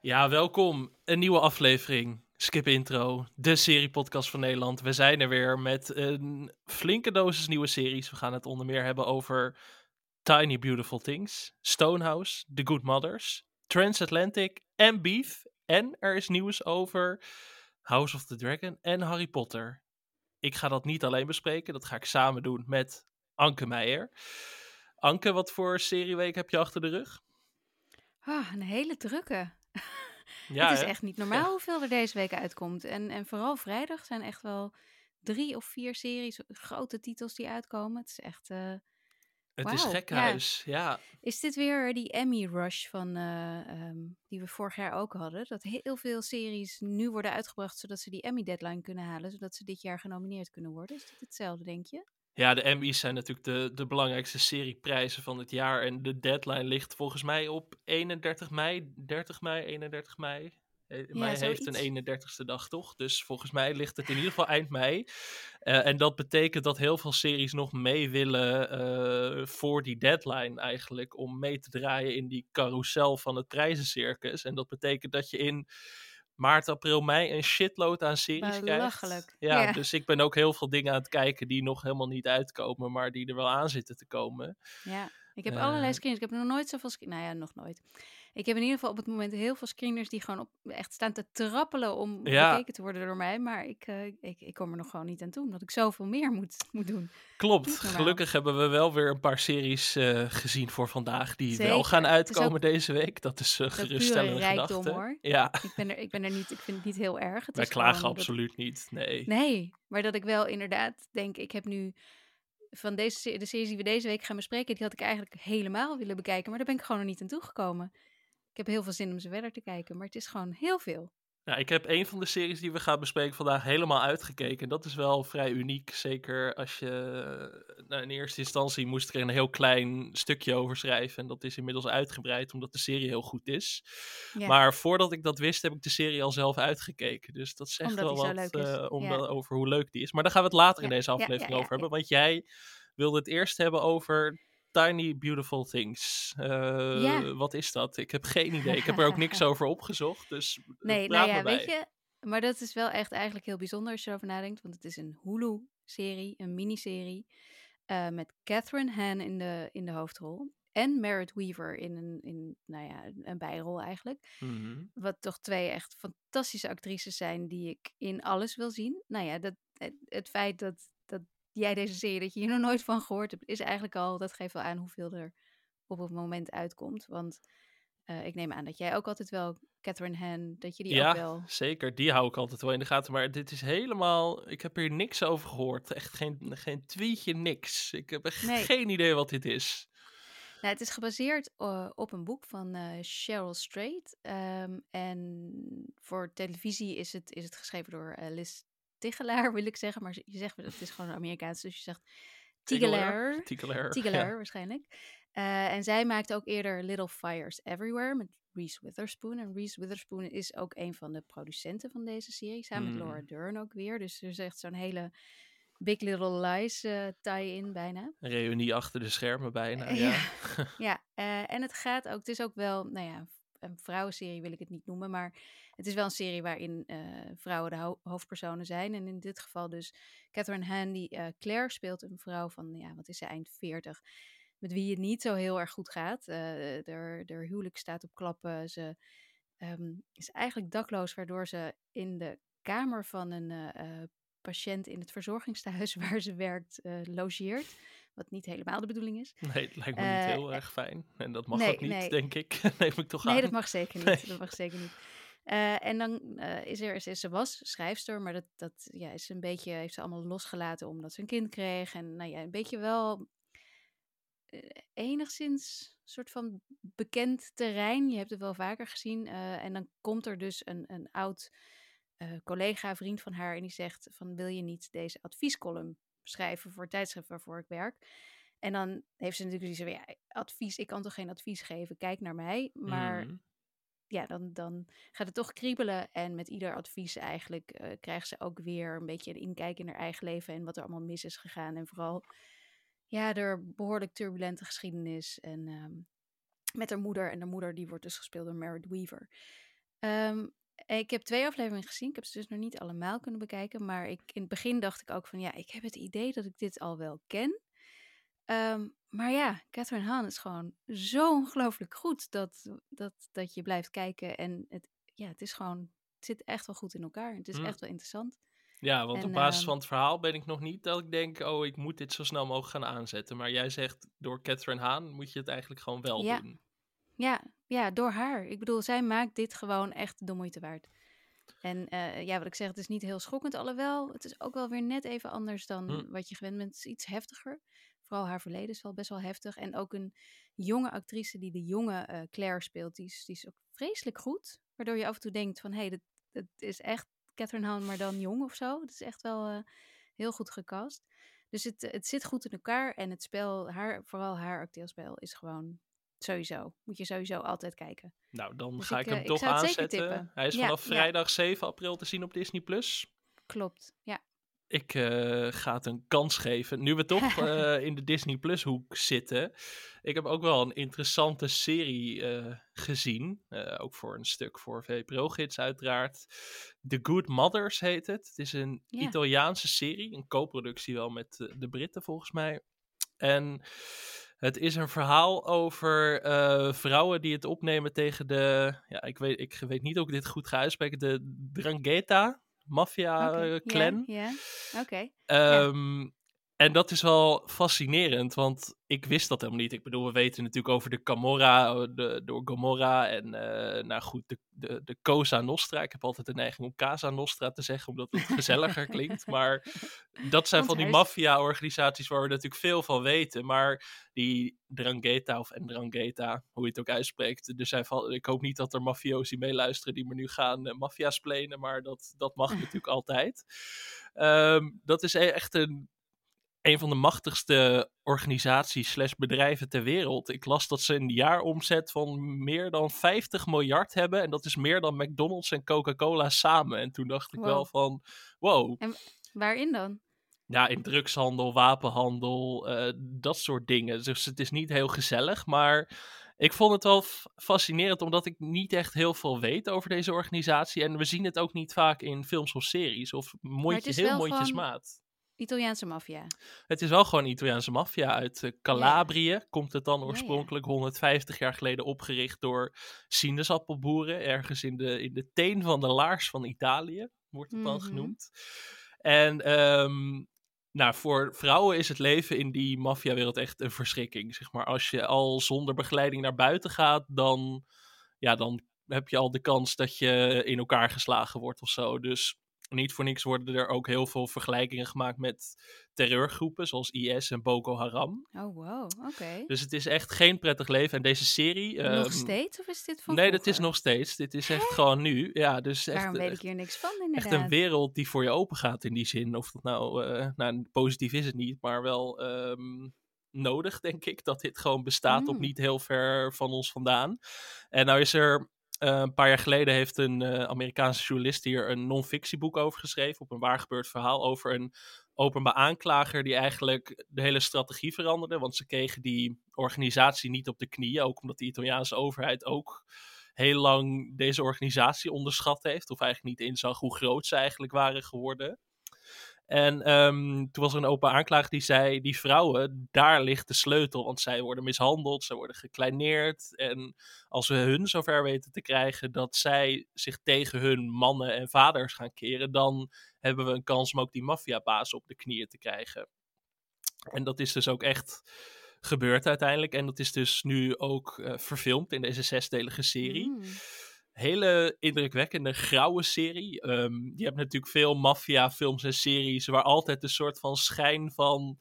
Ja, welkom. Een nieuwe aflevering. Skip Intro, de seriepodcast van Nederland. We zijn er weer met een flinke dosis nieuwe series. We gaan het onder meer hebben over Tiny Beautiful Things, Stonehouse, The Good Mothers, Transatlantic en Beef. En er is nieuws over House of the Dragon en Harry Potter. Ik ga dat niet alleen bespreken, dat ga ik samen doen met Anke Meijer. Anke, wat voor serieweek heb je achter de rug? Ah, een hele drukke. Ja, het is hè? echt niet normaal hoeveel er deze week uitkomt. En, en vooral vrijdag zijn echt wel drie of vier series, grote titels die uitkomen. Het is echt... eh, Het is ja. gekkenhuis, ja. Is dit weer die Emmy rush van, eh, ehm, die we vorig jaar ook hadden? Dat heel veel series nu worden uitgebracht zodat ze die Emmy deadline kunnen halen. Zodat ze dit jaar genomineerd kunnen worden. Is dit hetzelfde, denk je? Ja, de Emmys zijn natuurlijk de, de belangrijkste serieprijzen van het jaar. En de deadline ligt volgens mij op 31 mei, 30 mei, 31 mei. Eh, mei heeft een zoiets. 31ste dag, toch? Dus volgens mij ligt het in ieder geval eind mei. Eh, en dat betekent dat heel veel series nog mee willen eh, voor die deadline eigenlijk. Om mee te draaien in die carousel van het prijzencircus. En dat betekent dat je in maart, april, mei een shitload aan series krijgt. Ja, Ja. dus ik ben ook heel veel dingen aan het kijken die nog helemaal niet uitkomen, maar die er wel aan zitten te komen. Ja, ik heb Eh. allerlei screeners. Ik heb nog nooit zoveel screeners. Nou ja, nog nooit. Ik heb in ieder geval op het moment heel veel screeners die gewoon op, echt staan te trappelen om Ja. bekeken te worden door mij. Maar ik, eh, ik, ik kom er nog gewoon niet aan toe, omdat ik zoveel meer moet, moet doen. Klopt, gelukkig hebben we wel weer een paar series eh, gezien voor vandaag die wel gaan uitkomen deze week. Dat is uh, geruststellende rijkdom, hoor. Ja, Ik ben er, ik ben er niet, ik vind het niet heel erg. Het wij is klagen dat- absoluut niet. Nee. Nee, maar dat ik wel inderdaad denk, ik heb nu van deze, de series die we deze week gaan bespreken, die had ik eigenlijk helemaal willen bekijken, maar daar ben ik gewoon nog niet aan toegekomen. Ik heb heel veel zin om ze verder te kijken, maar het is gewoon heel veel. Ja, ik heb een van de series die we gaan bespreken vandaag helemaal uitgekeken. Dat is wel vrij uniek. Zeker als je. Nou, in eerste instantie moest ik er een heel klein stukje over schrijven. En dat is inmiddels uitgebreid, omdat de serie heel goed is. Ja. Maar voordat ik dat wist, heb ik de serie al zelf uitgekeken. Dus dat zegt Omdat wel wat eh, om Ja. wel over hoe leuk die is. Maar daar gaan we het later in deze aflevering over hebben. Want jij wilde het eerst hebben over Tiny Beautiful Things. Eh, Ja. Wat is dat? Ik heb geen idee. Ik heb er ook niks over opgezocht. Dus Nee, nou ja, weet je, maar dat is wel echt eigenlijk heel bijzonder als je erover nadenkt, want het is een Hulu-serie, een miniserie, eh met Catherine Han in de, in de hoofdrol en Merritt Weaver in een, in, nou ja, een- bijrol eigenlijk. Mhm. Wat toch twee echt fantastische actrices zijn die ik in alles wil zien. Nou ja, dat, het, het feit dat, dat jij deze serie, dat je hier nog nooit van gehoord hebt, is eigenlijk al, dat geeft wel aan hoeveel er op het moment uitkomt. Want eh, ik neem aan dat jij ook altijd wel, Catherine Han, dat je die ja, ook wel... zeker. Die hou ik altijd wel in de gaten. Maar dit is helemaal... Ik heb hier niks over gehoord. Echt geen, geen tweetje, niks. Ik heb echt Nee. geen idee wat dit is. Nou, het is gebaseerd eh, op een boek van eh Cheryl Strait. ehm, en voor televisie is het, is het geschreven door Liz Tigelaar, wil ik zeggen. Maar je zegt, het is gewoon Amerikaans, dus je zegt Tigelaar. Tigelaar. Tigelaar ja. waarschijnlijk. Eh, en zij maakte ook eerder Little Fires Everywhere met Reese Witherspoon. En Reese Witherspoon is ook een van de producenten van deze serie, samen Mm. met Laura Dern ook weer. Dus er is echt zo'n hele Big Little Lies eh, tie-in bijna. Een reunie achter de schermen bijna. Eh, Ja. Ja, en het gaat ook, het is ook wel, nou ja, een vrouwenserie wil ik het niet noemen, maar het is wel een serie waarin eh, vrouwen de ho- hoofdpersonen zijn. En in dit geval dus Catherine Han, die eh, Claire speelt, een vrouw van, ja, wat is ze, eind 40, met wie het niet zo heel erg goed gaat. Eh haar, haar huwelijk staat op klappen. Ze ehm, is eigenlijk dakloos, waardoor ze in de kamer van een eh, eh, patiënt in het verzorgingstehuis waar ze werkt eh, logeert. Wat niet helemaal de bedoeling is. Nee, het lijkt me niet Eh, heel erg fijn. En dat mag nee, ook niet, nee. denk ik. Neem ik toch aan. Nee, dat mag zeker niet. Nee. Dat mag zeker niet. Eh, en dan eh, is er, ze, ze was schrijfster, maar dat, dat ja, is een beetje, heeft ze allemaal losgelaten omdat ze een kind kreeg. En nou ja, een beetje wel eh, enigszins soort van bekend terrein. Je hebt het wel vaker gezien. eh, en dan komt er dus een, een oud eh, collega, vriend van haar, en die zegt van wil je niet deze adviescolumn schrijven voor het tijdschrift waarvoor ik werk? En dan heeft ze natuurlijk zoiets van, ja, advies, ik kan toch geen advies geven, kijk naar mij. Maar Mhm. ja, dan, dan gaat het toch kriebelen. En met ieder advies eigenlijk eh, krijgt ze ook weer een beetje een inkijk in haar eigen leven en wat er allemaal mis is gegaan. En vooral, ja, er behoorlijk turbulente geschiedenis. En ehm, Met haar moeder. En haar moeder die wordt dus gespeeld door Merit Weaver. Ehm, ik heb twee afleveringen gezien. Ik heb ze dus nog niet allemaal kunnen bekijken. Maar ik, in het begin dacht ik ook van ja, ik heb het idee dat ik dit al wel ken. Ehm, maar ja, Catherine Hahn is gewoon zo ongelooflijk goed dat, dat, dat je blijft kijken. En het, ja, het is gewoon, het zit echt wel goed in elkaar. Het is Hm. echt wel interessant. Ja, want En, op basis ehm, van het verhaal ben ik nog niet dat ik denk, oh, ik moet dit zo snel mogelijk gaan aanzetten. Maar jij zegt, door Catherine Haan moet je het eigenlijk gewoon wel Ja. doen. Ja, ja, door haar. Ik bedoel, zij maakt dit gewoon echt de moeite waard. En eh, ja, wat ik zeg, het is niet heel schokkend. Alhoewel, het is ook wel weer net even anders dan Hm. wat je gewend bent. Het is iets heftiger. Vooral haar verleden is wel best wel heftig. En ook een jonge actrice die de jonge eh, Claire speelt, die is, die is ook vreselijk goed. Waardoor je af en toe denkt van, hé, hey, dit, dit is echt Catherine Hahn, maar dan jong of zo. Het is echt wel eh, heel goed gecast. Dus het, het zit goed in elkaar. En het spel, haar, vooral haar acteerspel, is gewoon sowieso. Moet je sowieso altijd kijken. Nou, dan Dus ga ik, ik hem eh, toch aanzetten. Hij is Ja, vanaf ja. vrijdag 7 april te zien op Disney+. Plus. Klopt, ja. Ik eh, ga het een kans geven. Nu we toch eh, in de Disney Plus hoek zitten. Ik heb ook wel een interessante serie gezien. Ook voor een stuk voor VPRO-gids uiteraard. The Good Mothers heet het. Het is een Ja. Italiaanse serie. Een co-productie wel met de Britten volgens mij. En het is een verhaal over eh, vrouwen die het opnemen tegen de... Ja, ik weet, ik weet niet of ik dit goed ga uitspreken. De Drangheta maffia-clan. Ja, ja. oké. Ehm, En dat is wel fascinerend, want ik wist dat helemaal niet. Ik bedoel, we weten natuurlijk over de Camorra, eh, de, door Gomorra en, eh, nou goed, de, de, de Cosa Nostra. Ik heb altijd de neiging om Casa Nostra te zeggen, omdat het gezelliger klinkt. Maar dat zijn van die maffia-organisaties waar we natuurlijk veel van weten. Maar die Drangheta of Ndrangheta, hoe je het ook uitspreekt. Er zijn van, ik hoop niet dat er mafiosi meeluisteren die me nu gaan uh, maffia's plenen, maar dat, dat mag natuurlijk altijd. Ehm, dat is e- echt een, een van de machtigste organisaties slash bedrijven ter wereld. Ik las dat ze een jaaromzet van meer dan 50 miljard hebben. En dat is meer dan McDonald's en Coca-Cola samen. En toen dacht ik Wow. wel van, wow. Waarin dan? Ja, in drugshandel, wapenhandel, eh, dat soort dingen. Dus het is niet heel gezellig, maar ik vond het wel fascinerend omdat ik niet echt heel veel weet over deze organisatie. En we zien het ook niet vaak in films of series of mondje, heel mondjesmaat. Italiaanse maffia. Het is wel gewoon Italiaanse maffia uit eh, Calabrië. Komt het dan ja. oorspronkelijk 150 jaar geleden opgericht door sinaasappelboeren. Ergens in de, in de teen van de laars van Italië, wordt het dan Mhm. genoemd. En ehm, nou, voor vrouwen is het leven in die maffiawereld echt een verschrikking. Zeg maar. Als je al zonder begeleiding naar buiten gaat, dan, ja, dan heb je al de kans dat je in elkaar geslagen wordt of zo. Dus niet voor niks worden er ook heel veel vergelijkingen gemaakt met terreurgroepen zoals IS en Boko Haram. Oh, wow. Oké. Dus het is echt geen prettig leven. En deze serie. nog ehm, steeds? Of is dit van Nee, dat is nog steeds. Dit is echt gewoon nu. Ja, dus echt, Waarom weet echt, ik hier niks van, echt inderdaad? een wereld die voor je open gaat in die zin. Of dat nou, eh, nou positief is het niet, maar wel ehm, nodig, denk ik, dat dit gewoon bestaat op Mm. niet heel ver van ons vandaan. En nou is er. Eh, een paar jaar geleden heeft een eh, Amerikaanse journalist hier een non-fictieboek over geschreven. Op een waar gebeurd verhaal over een openbaar aanklager die eigenlijk de hele strategie veranderde. Want ze kregen die organisatie niet op de knieën. Ook omdat de Italiaanse overheid ook heel lang deze organisatie onderschat heeft. Of eigenlijk niet inzag hoe groot ze eigenlijk waren geworden. En ehm, toen was er een open aanklager die zei: Die vrouwen, daar ligt de sleutel. Want zij worden mishandeld, zij worden gekleineerd. En als we hun zover weten te krijgen dat zij zich tegen hun mannen en vaders gaan keren, dan hebben we een kans om ook die maffiabaas op de knieën te krijgen. En dat is dus ook echt gebeurd uiteindelijk. En dat is dus nu ook eh, verfilmd in deze zesdelige serie Mm. Hele indrukwekkende, grauwe serie. Ehm, je hebt natuurlijk veel maffia-films en series waar altijd een soort van schijn van.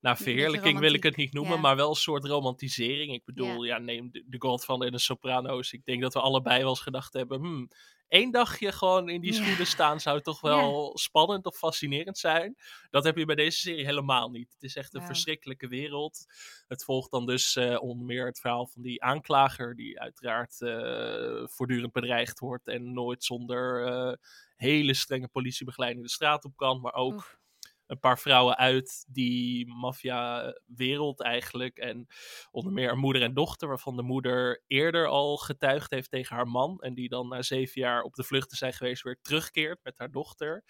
Nou, verheerlijking wil ik het niet noemen, ja. maar wel een soort romantisering. Ik bedoel, ja, neem de, de Godfather en de Sopranos. Ik denk dat we allebei wel eens gedacht hebben, hmm, één dagje gewoon in die Ja. schoenen staan zou toch wel spannend of fascinerend zijn. Dat heb je bij deze serie helemaal niet. Het is echt een verschrikkelijke wereld. Het volgt dan dus eh, onder meer het verhaal van die aanklager, die uiteraard eh, voortdurend bedreigd wordt en nooit zonder eh, hele strenge politiebegeleiding de straat op kan, maar ook Oef. Een paar vrouwen uit die maffia-wereld eigenlijk. En onder meer een moeder en dochter, waarvan de moeder eerder al getuigd heeft tegen haar man. En die dan na zeven jaar op de vlucht te zijn geweest weer terugkeert met haar dochter.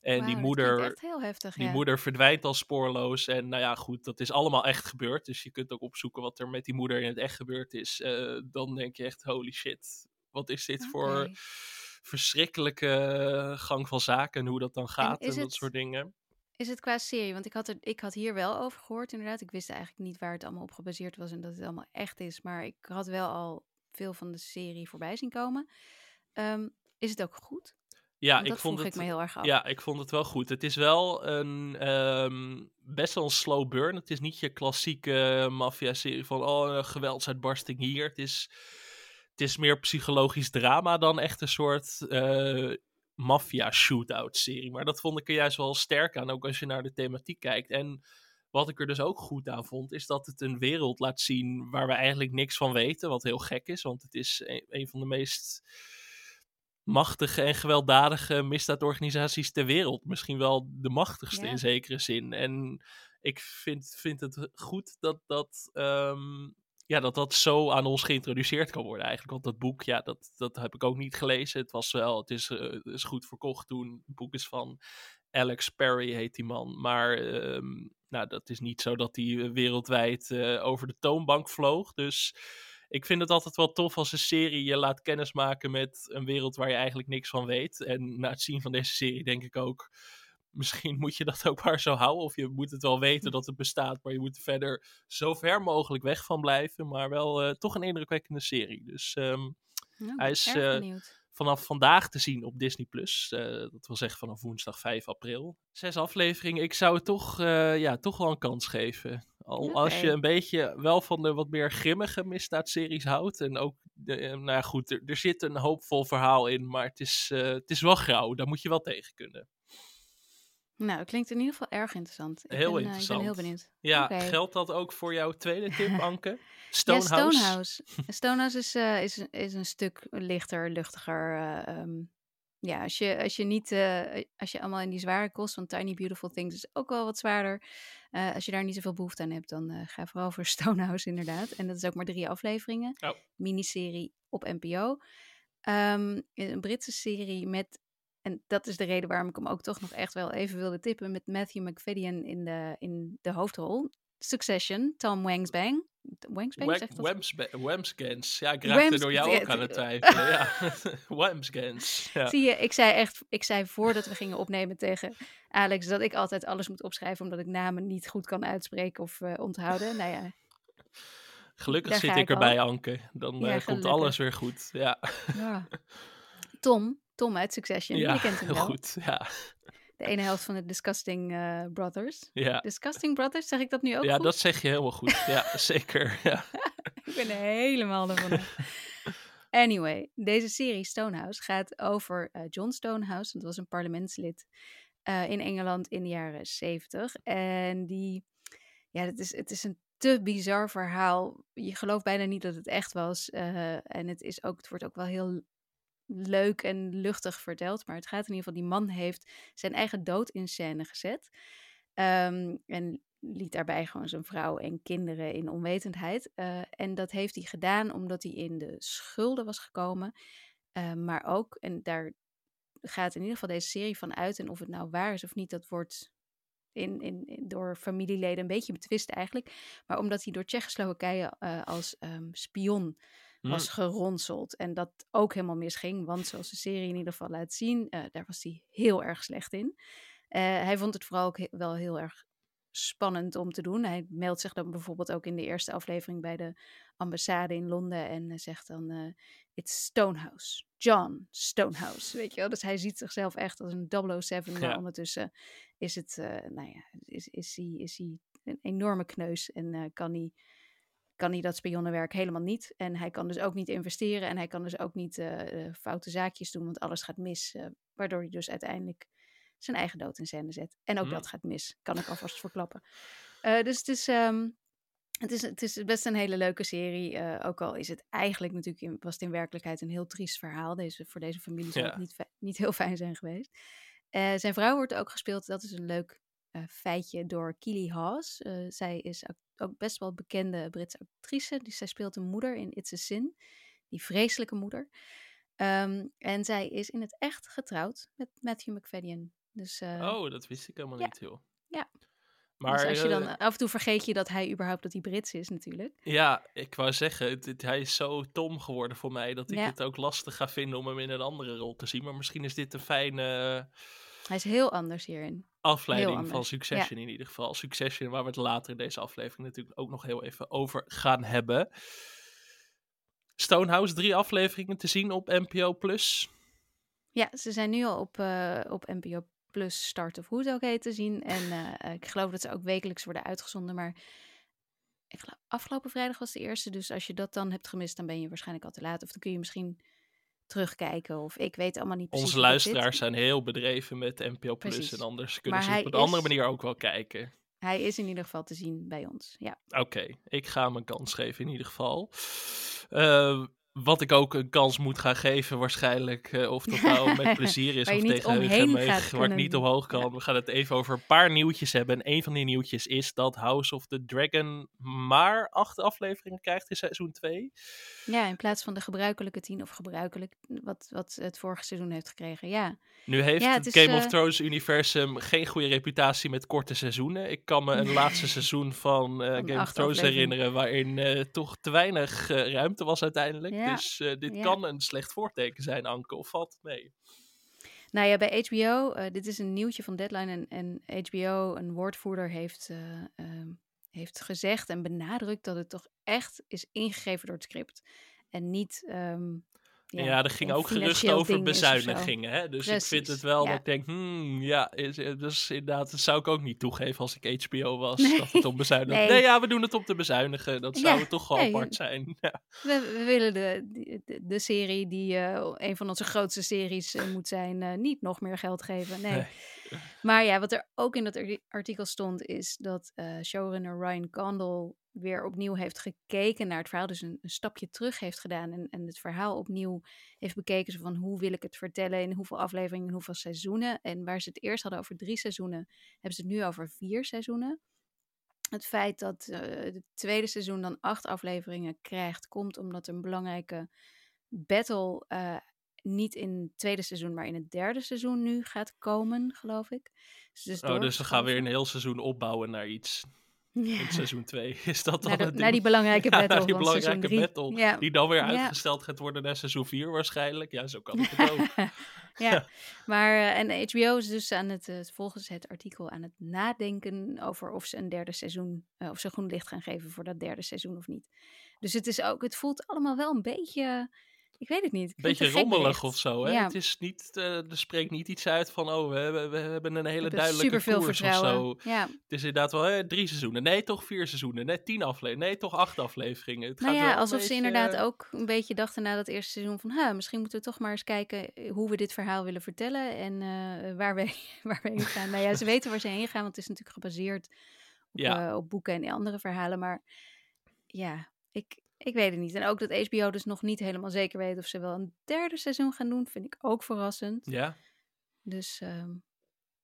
En die moeder, heftig, die moeder verdwijnt al spoorloos. En nou ja, goed, dat is allemaal echt gebeurd. Dus je kunt ook opzoeken wat er met die moeder in het echt gebeurd is. Uh, dan denk je echt, holy shit, wat is dit voor verschrikkelijke gang van zaken en hoe dat dan gaat en, dat soort dingen. Is het qua serie? Want ik had, er, ik had hier wel over gehoord, inderdaad. Ik wist eigenlijk niet waar het allemaal op gebaseerd was en dat het allemaal echt is. Maar ik had wel al veel van de serie voorbij zien komen. Um, is het ook goed? Ja, ik vond het. Ik me heel erg af. Ja, ik vond het wel goed. Het is wel een um, best wel een slow burn. Het is niet je klassieke maffia-serie van oh, een geweldsuitbarsting hier. Het is het is meer psychologisch drama dan echt een soort uh, maffia shootout serie. Maar dat vond ik er juist wel sterk aan, ook als je naar de thematiek kijkt. En wat ik er dus ook goed aan vond, is dat het een wereld laat zien waar we eigenlijk niks van weten. Wat heel gek is, want het is een, van de meest machtige en gewelddadige misdaadorganisaties ter wereld. Misschien wel de machtigste in zekere zin. En ik vind, vind het goed dat dat um, ja, dat dat zo aan ons geïntroduceerd kan worden eigenlijk. Want dat boek, ja, dat, dat heb ik ook niet gelezen. Het was wel, het is, uh, is goed verkocht toen. Het boek is van Alex Perry, heet die man. Maar uh, nou, dat is niet zo dat hij wereldwijd uh, over de toonbank vloog. Dus ik vind het altijd wel tof als een serie je laat kennismaken met een wereld waar je eigenlijk niks van weet. En na het zien van deze serie denk ik ook misschien moet je dat ook maar zo houden. Of je moet het wel weten dat het bestaat, maar je moet er verder zo ver mogelijk weg van blijven. Maar wel uh, toch een indrukwekkende serie. Dus um, nou, hij is uh, vanaf vandaag te zien op Disney Plus. Uh, dat wil zeggen vanaf woensdag 5 april. Zes afleveringen. Ik zou het toch, ja, toch wel een kans geven. Al okay. als je een beetje wel van de wat meer grimmige misdaadseries houdt. En ook, de, nou ja, goed, er, er, zit een hoopvol verhaal in. Maar het is, het is wel grauw. Daar moet je wel tegen kunnen. Nou, het klinkt in ieder geval erg interessant. Ik heel ben, interessant. Uh, ik ben heel benieuwd. Ja, okay. geldt dat ook voor jouw tweede tip, Anke? Stonehouse? ja, Stonehouse. Stonehouse is, uh, is, is een stuk lichter, luchtiger. Uh, um, ja, als je, als je niet, als je allemaal in die zware kost van Tiny Beautiful Things is ook wel wat zwaarder. als je daar niet zoveel behoefte aan hebt, dan ga vooral voor Stonehouse inderdaad. En dat is ook maar drie afleveringen. Oh. Miniserie op NPO. Um, een Britse serie met en dat is de reden waarom ik hem ook toch nog echt wel even wilde tippen. Met Matthew McFadden in de, in de hoofdrol. Succession, Tom Wangsbang. Wangsbang zegt dat? Wamsgans. Ja, ik raakte door jou ook aan het twijfelen. ja. Wamsgans. Ja. Zie je, ik zei echt, ik zei voordat we gingen opnemen tegen Alex dat ik altijd alles moet opschrijven omdat ik namen niet goed kan uitspreken of uh, onthouden. Nou ja. Gelukkig zit ik erbij, Anke. Dan ja, uh, komt alles weer goed. Ja. ja. Tom, Tom uit Succession. Ja, je kent hem wel. goed, ja. De ene helft van de Disgusting uh, Brothers. Ja. Disgusting Brothers, zeg ik dat nu ook ja, goed? dat zeg je helemaal goed. Ja, zeker. Ja. ik ben helemaal ervan Anyway, deze serie Stonehouse gaat over uh, John Stonehouse. Dat was een parlementslid uh, in Engeland in de jaren zeventig. En die, ja, het is, het is een te bizar verhaal. Je gelooft bijna niet dat het echt was. en het, is ook, het wordt ook wel heel leuk en luchtig verteld. Maar het gaat in ieder geval, die man heeft zijn eigen dood in scène gezet. Um, en liet daarbij gewoon zijn vrouw en kinderen in onwetendheid. Uh, en dat heeft hij gedaan omdat hij in de schulden was gekomen. Uh, maar ook, en daar gaat in ieder geval deze serie van uit. En of het nou waar is of niet, dat wordt in, in, door familieleden een beetje betwist eigenlijk. Maar omdat hij door Tsjechoslowakije uh, als um, spion was mm. geronseld. En dat ook helemaal misging, want zoals de serie in ieder geval laat zien, uh, daar was hij heel erg slecht in. Uh, hij vond het vooral ook he wel heel erg spannend om te doen. Hij meldt zich dan bijvoorbeeld ook in de eerste aflevering bij de ambassade in Londen en uh, zegt dan: It's Stonehouse, John Stonehouse. Weet je wel? Dus hij ziet zichzelf echt als een 007, ja. maar ondertussen is het, nou ja, is, is, hij, is hij een enorme kneus en kan hij kan hij dat spionnenwerk helemaal niet. En hij kan dus ook niet investeren en hij kan dus ook niet uh, foute zaakjes doen, want alles gaat mis. Uh, waardoor hij dus uiteindelijk zijn eigen dood in scène zet. En ook mm. dat gaat mis, kan ik alvast verklappen. Uh, dus het is, um, het, is, het is best een hele leuke serie. ook al is het eigenlijk natuurlijk, in, was het in werkelijkheid een heel triest verhaal. Deze, voor deze familie zou ja. het niet, niet heel fijn zijn geweest. zijn vrouw wordt ook gespeeld, dat is een leuk eh, feitje door Keely Hawes. Eh, zij is ook best wel bekende Britse actrice. Dus zij speelt een moeder in It's a Sin. Die vreselijke moeder. Ehm, en zij is in het echt getrouwd met Matthew McFadden. Dus, oh, dat wist ik helemaal niet, joh. Ja, maar, dus als je dan af en toe vergeet je dat hij überhaupt dat hij Brits is natuurlijk. Ja, ik wou zeggen, hij is zo tom geworden voor mij dat ik het ook lastig ga vinden om hem in een andere rol te zien. Maar misschien is dit een fijne. Hij is heel anders hierin. Afleiding van Succession in ieder geval. Succession, waar we het later in deze aflevering natuurlijk ook nog heel even over gaan hebben. Stonehouse, drie afleveringen te zien op NPO Plus. Ja, ze zijn nu al op, uh, op NPO plus Start of hoe het ook heet te zien. En uh, ik geloof dat ze ook wekelijks worden uitgezonden. Maar ik geloof, afgelopen vrijdag was de eerste. Dus als je dat dan hebt gemist, dan ben je waarschijnlijk al te laat. Of dan kun je misschien terugkijken. Of ik weet allemaal niet precies. Onze luisteraars zijn heel bedreven met NPO Plus. En anders kunnen ze op een andere manier ook wel kijken. Hij is in ieder geval te zien bij ons. Ja. Oké, ik ga hem een kans geven in ieder geval. Uh, wat ik ook een kans moet gaan geven, waarschijnlijk. Uh, of dat nou met plezier is of tegen weg, waar ik niet omhoog kan. We gaan het even over een paar nieuwtjes hebben. En een van die nieuwtjes is dat House of the Dragon maar acht afleveringen krijgt in seizoen 2. Ja, in plaats van de gebruikelijke tien of gebruikelijk wat, wat het vorige seizoen heeft gekregen. Ja. Nu heeft het, Game of eh, Thrones universum geen goede reputatie met korte seizoenen. Ik kan me een laatste seizoen van, uh, Game of Thrones herinneren waarin toch te weinig ruimte was uiteindelijk. Ja. Dus uh, dit kan een slecht voorteken zijn, Anke, of valt het mee? Nou ja, bij HBO, uh, dit is een nieuwtje van Deadline en, en HBO, een woordvoerder, heeft, uh, heeft gezegd en benadrukt dat het toch echt is ingegeven door het script. En niet um, ja, ja, er ging ook gerust over bezuinigingen. Hè? Dus ik vind het wel dat ik denk, hmm, ja, is, dus inderdaad, dat zou ik ook niet toegeven als ik HBO was. Dat het om bezuinigen. Nee. nee. ja, we doen het om te bezuinigen. Dat zou toch wel apart zijn. Ja. We, we, willen de, de, de serie die uh, een van onze grootste series uh, moet zijn, uh, niet nog meer geld geven. Nee. nee. Maar ja, wat er ook in dat artikel stond, is dat showrunner Ryan Condal weer opnieuw heeft gekeken naar het verhaal. Dus een, een stapje terug heeft gedaan en, en het verhaal opnieuw heeft bekeken. Zo van hoe wil ik het vertellen, in hoeveel afleveringen, in hoeveel seizoenen. En waar ze het eerst hadden over drie seizoenen, hebben ze het nu over vier seizoenen. Het feit dat uh, het tweede seizoen dan acht afleveringen krijgt, komt omdat een belangrijke battle uh, niet in het tweede seizoen, maar in het derde seizoen nu gaat komen, geloof ik. Dus, dus, oh, dus ze gaan weer een heel seizoen opbouwen naar iets ja. in seizoen 2. Is dat dan naar, naar die belangrijke battle ja, die belangrijke battle. Ja. Die dan weer uitgesteld gaat worden naar seizoen 4 waarschijnlijk. Ja, zo kan het ook. ja, maar uh, en HBO is dus aan het, uh, volgens het artikel aan het nadenken over of ze een derde seizoen, uh, of ze groen licht gaan geven voor dat derde seizoen of niet. Dus het is ook, het voelt allemaal wel een beetje ik weet het niet. Een beetje rommelig of zo. Hè? Het is niet, uh, er spreekt niet iets uit van, oh, we hebben, we hebben een hele duidelijke koers of zo. Ja. Het is inderdaad wel hè, drie seizoenen. Nee, toch vier seizoenen. Nee, tien afleveringen. Nee, toch acht afleveringen. Het nou gaat ja, alsof ze inderdaad ook een beetje dachten na dat eerste seizoen van, ha, misschien moeten we toch maar eens kijken eh, hoe we dit verhaal willen vertellen en uh, waar, we, waar we heen gaan. nou ja, ze weten waar ze heen gaan, want het is natuurlijk gebaseerd op, ja. uh, op boeken en andere verhalen. Maar ja, ik, ik weet het niet. En ook dat HBO dus nog niet helemaal zeker weet of ze wel een derde seizoen gaan doen, vind ik ook verrassend. Ja. Dus um,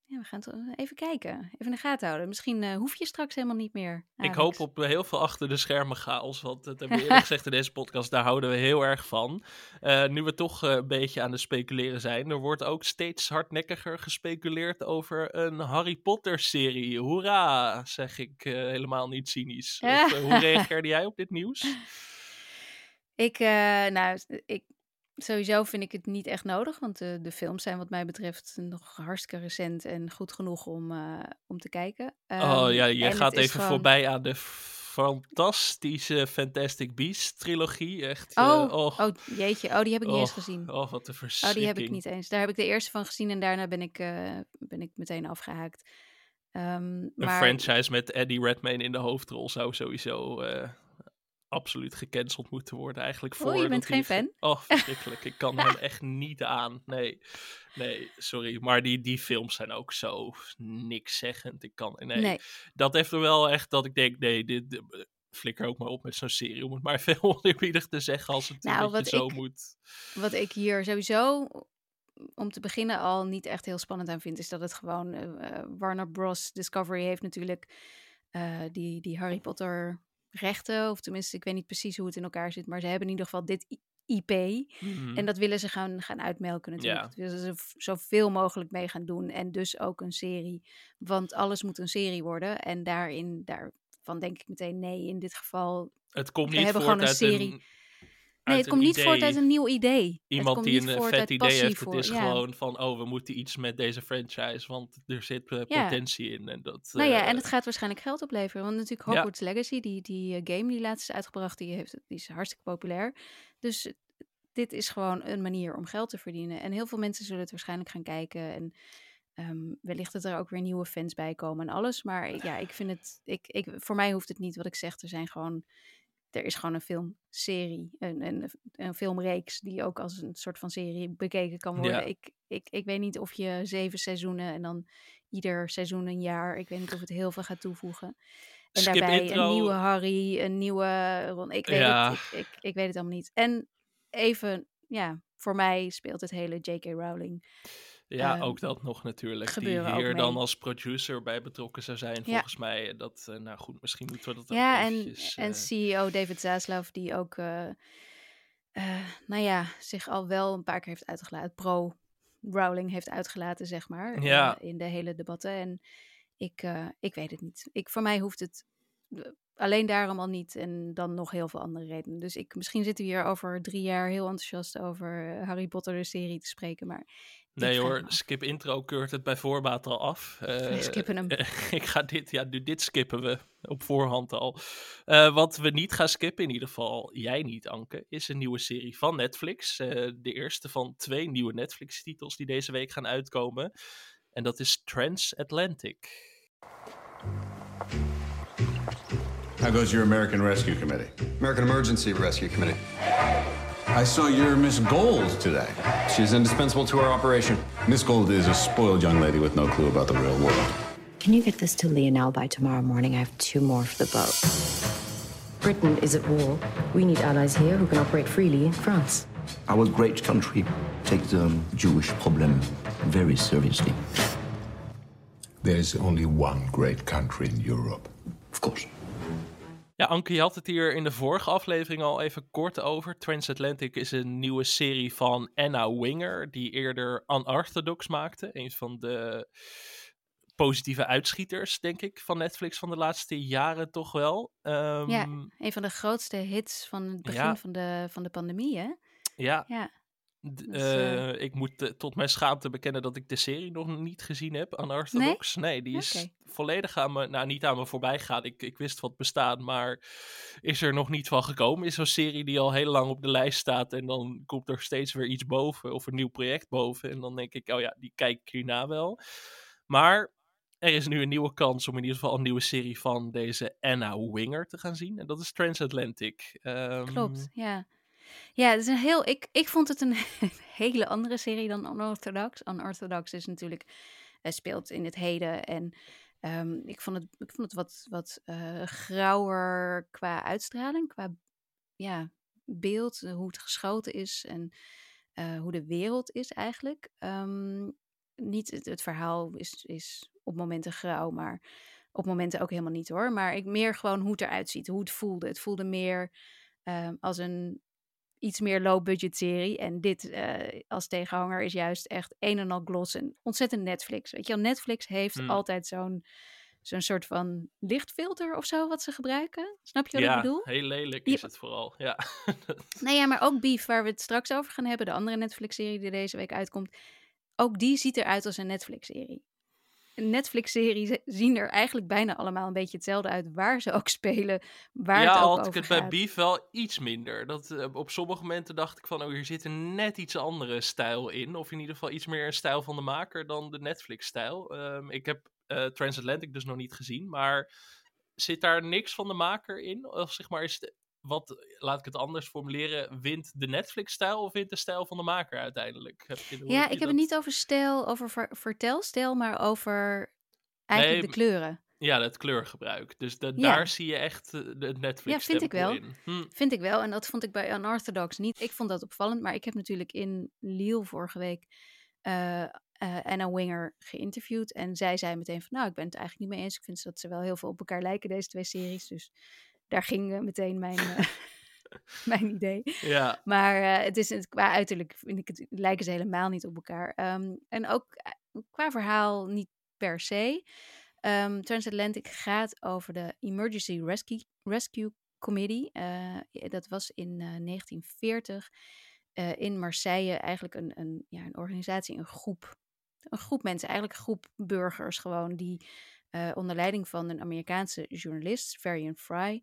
ja, we gaan het eh, even kijken. Even in de gaten houden. Misschien uh, hoef je straks helemaal niet meer. Ik hoop op heel veel achter de schermen chaos. Want dat hebben we eerlijk gezegd in deze podcast. Daar houden we heel erg van. Uh, nu we toch een beetje aan het speculeren zijn. Er wordt ook steeds hardnekkiger gespeculeerd over een Harry Potter serie. Hoera, zeg ik helemaal niet cynisch. Of, hoe reageerde jij op dit nieuws? Ik, nou, ik, Sowieso vind ik het niet echt nodig, want de, de films zijn wat mij betreft nog hartstikke recent en goed genoeg om, uh, om te kijken. Um, oh ja, je gaat even gewoon... voorbij aan de fantastische Fantastic Beasts trilogie. Echt, oh, uh, oh. oh, jeetje, oh die heb ik niet eens gezien. Oh, wat een verschrikking. Oh, die heb ik niet eens. Daar heb ik de eerste van gezien en daarna ben ik, uh, ben ik meteen afgehaakt. Um, een maar... franchise met Eddie Redmayne in de hoofdrol zou sowieso absoluut gecanceld moeten worden eigenlijk voor. Oh, je bent geen fan? Oh, verschrikkelijk. ik kan hem echt niet aan. Nee, nee, sorry. Maar die, die films zijn ook zo niks zeggend. Ik kan, nee. nee. Dat heeft er wel echt dat ik denk, nee, dit, flikker ook maar op met zo'n serie om het maar veel oneerbiedig te zeggen als het nou, zo ik, moet. Wat ik hier sowieso om te beginnen al niet echt heel spannend aan vind, is dat het gewoon eh, eh, Warner Bros. Discovery heeft natuurlijk eh, die, die Harry Potter rechten, of tenminste, ik weet niet precies hoe het in elkaar zit, maar ze hebben in ieder geval dit IP. Mhm. En dat willen ze gaan, gaan uitmelken natuurlijk. Ja. Dat willen ze zoveel mogelijk mee gaan doen. En dus ook een serie. Want alles moet een serie worden. En daarin, daarvan denk ik meteen nee. In dit geval Het komt we niet hebben voort gewoon een uit serie. een Nee, het komt niet voort uit een nieuw idee. Iemand die een vet idee heeft. Het is ja. gewoon van, oh, we moeten iets met deze franchise, want er zit eh, Ja. potentie in. En dat, Nou ja, eh, en het gaat waarschijnlijk geld opleveren. Want natuurlijk Ja. Hogwarts Legacy, die, die eh, game die laatst is uitgebracht, die, heeft, die is hartstikke populair. Dus dit is gewoon een manier om geld te verdienen. En heel veel mensen zullen het waarschijnlijk gaan kijken. En ehm, wellicht dat er ook weer nieuwe fans bij komen en alles. Maar ja, ik vind het. Ik, ik, voor mij hoeft het niet wat ik zeg. Er zijn gewoon. Er is gewoon een filmserie, een, een, een filmreeks die ook als een soort van serie bekeken kan worden. Ja. Ik, ik, ik weet niet of je zeven seizoenen en dan ieder seizoen een jaar. Ik weet niet of het heel veel gaat toevoegen. En Skip daarbij intro. een nieuwe Harry, een nieuwe Ron. Ik weet, Ja. het, ik, ik, ik weet het allemaal niet. En even, ja, voor mij speelt het hele J.K. Rowling. Ja, Ehm, ook dat nog natuurlijk. Die gebeuren hier dan als producer bij betrokken zou zijn, volgens mij. Dat, eh, nou goed, misschien moeten we dat ook Ja, en, eventjes, en eh, CEO David Zaslav, die ook, eh, eh, nou ja, zich al wel een paar keer heeft uitgelaten. Pro Rowling heeft uitgelaten, zeg maar. Ja. eh, in de hele debatten. En ik, eh, ik weet het niet. Ik, voor mij hoeft het eh, alleen daarom al niet. En dan nog heel veel andere redenen. Dus ik, misschien zitten we hier over drie jaar heel enthousiast over eh, Harry Potter, de serie, te spreken. Maar Nee hoor, skip intro keurt het bij voorbaat al af. We skippen hem. ik ga dit, ja, nu dit skippen we op voorhand al. Eh, wat we niet gaan skippen, in ieder geval jij niet, Anke, is een nieuwe serie van Netflix. Eh, de eerste van twee nieuwe Netflix-titels die deze week gaan uitkomen. En dat is Transatlantic. How goes your American Rescue Committee? American Emergency Rescue Committee. I saw you're Miss Gold today. She's indispensable to our operation. Miss Gold is a spoiled young lady with no clue about the real world. Can you get this to Leonel by tomorrow morning? I have two more for the boat. Britain is at war. We need allies here who can operate freely in France. Our great country takes the Jewish problem very seriously. There's only one great country in Europe. Of course. Ja, Anke, je had het hier in de vorige aflevering al even kort over. Transatlantic is een nieuwe serie van Anna Winger, die eerder Unorthodox maakte. Een van de positieve uitschieters, denk ik, van Netflix van de laatste jaren toch wel. Ehm, Ja, een van de grootste hits van het begin Ja. van, de, van de pandemie, hè? ja, Ja. Dus, eh, eh, ik moet eh, tot mijn schaamte bekennen dat ik de serie nog niet gezien heb, Unorthodox. Nee, die is volledig aan me, nou niet aan me voorbij gegaan. Ik, ik wist wat bestaat, maar is er nog niet van gekomen. Is zo'n serie die al heel lang op de lijst staat en dan komt er steeds weer iets boven of een nieuw project boven. En dan denk ik, oh ja, die kijk ik hierna wel. Maar er is nu een nieuwe kans om in ieder geval een nieuwe serie van deze Anna Winger te gaan zien. En dat is Transatlantic. Ehm, Klopt, ja. Ja, het is een heel, ik, ik vond het een hele andere serie dan Unorthodox. Unorthodox is natuurlijk, eh, speelt in het heden en ehm, ik, vond het, ik vond het wat, wat eh, grauwer qua uitstraling, qua ja, beeld, eh, hoe het geschoten is en hoe de wereld is eigenlijk. Ehm, niet het, het verhaal is, is op momenten grauw, maar op momenten ook helemaal niet hoor. Maar ik meer gewoon hoe het eruit ziet, hoe het voelde. Het voelde meer ehm, als een iets meer low-budget serie. En dit eh, als tegenhanger is juist echt een en al gloss en ontzettend Netflix. Weet je wel, Netflix heeft Hmm. altijd zo'n zo'n soort van lichtfilter of zo wat ze gebruiken. Snap je wat ja, ik bedoel? heel lelijk is het vooral. Ja. Nou ja, maar ook Beef, waar we het straks over gaan hebben, de andere Netflix-serie die deze week uitkomt, ook die ziet eruit als een Netflix-serie. Netflix-series zien er eigenlijk bijna allemaal een beetje hetzelfde uit, waar ze ook spelen, waar ja, het ook had ik het bij. Beef wel iets minder. Dat, eh, op sommige momenten dacht ik van, oh, hier zit een net iets andere stijl in. Of in ieder geval iets meer een stijl van de maker dan de Netflix-stijl. Ehm, ik heb eh, Transatlantic dus nog niet gezien, maar zit daar niks van de maker in? Of zeg maar, is het, wat, laat ik het anders formuleren, wint de Netflix-stijl of wint de stijl van de maker uiteindelijk? Heb je, Ja, ik heb dat- het niet over stijl, over ver- vertelstijl, maar over eigenlijk Nee, de kleuren. Ja, het kleurgebruik. Dus Ja. daar zie je echt eh, de Netflix vind ik wel. Hm. Vind ik wel. En dat vond ik bij Unorthodox niet. Ik vond dat opvallend. Maar ik heb natuurlijk in Lille vorige week uh, uh, Anna Winger geïnterviewd. En zij zei meteen van, nou, ik ben het eigenlijk niet mee eens. Ik vind dat ze wel heel veel op elkaar lijken, deze twee series. Dus daar ging meteen mijn, mijn idee. Ja. Maar het is het, qua uiterlijk vind ik het, lijken ze helemaal niet op elkaar. Um, en ook qua verhaal niet per se. Um, Transatlantic gaat over de Emergency Rescue, Rescue Committee. Uh, dat was in uh, 1940 uh, in Marseille eigenlijk een, een, ja, een organisatie, een groep. Een groep mensen, eigenlijk een groep burgers gewoon, die uh, onder leiding van een Amerikaanse journalist, Varian Fry,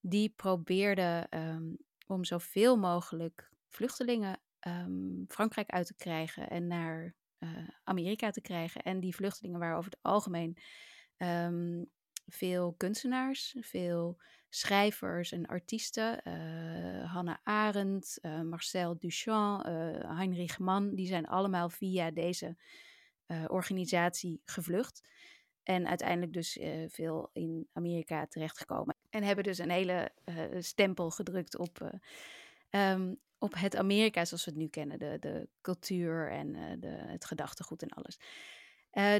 die probeerde um, om zoveel mogelijk vluchtelingen um, Frankrijk uit te krijgen en naar uh, Amerika te krijgen. En die vluchtelingen waren over het algemeen um, veel kunstenaars, veel schrijvers en artiesten. Uh, Hannah Arendt, Marcel Duchamp, Heinrich Mann, die zijn allemaal via deze organisatie gevlucht. En uiteindelijk dus veel in Amerika terechtgekomen. En hebben dus een hele stempel gedrukt op, um, op het Amerika zoals we het nu kennen. De, de cultuur en de, het gedachtegoed en alles.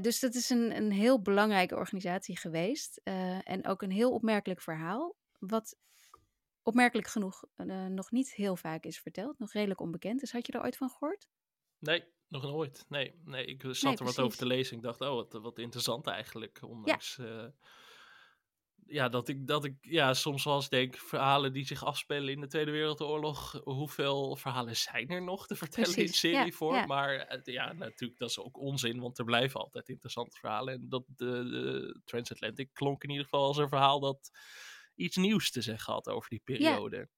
Dus dat is een, een heel belangrijke organisatie geweest. En ook een heel opmerkelijk verhaal. Wat opmerkelijk genoeg nog niet heel vaak is verteld. Nog redelijk onbekend. Dus had je er ooit van gehoord? Nee, nog nooit. Nee, nee ik zat nee, er wat over te lezen. Ik dacht, oh, wat, wat interessant eigenlijk. Ondanks... Ja ja, dat ik, dat ik ja, soms wel eens denk, verhalen die zich afspelen in de Tweede Wereldoorlog, hoeveel verhalen zijn er nog te vertellen Precies, in serievorm? Ja, ja. Maar ja, natuurlijk, dat is ook onzin, want er blijven altijd interessante verhalen. En dat de, de Transatlantic klonk in ieder geval als een verhaal dat iets nieuws te zeggen had over die periode.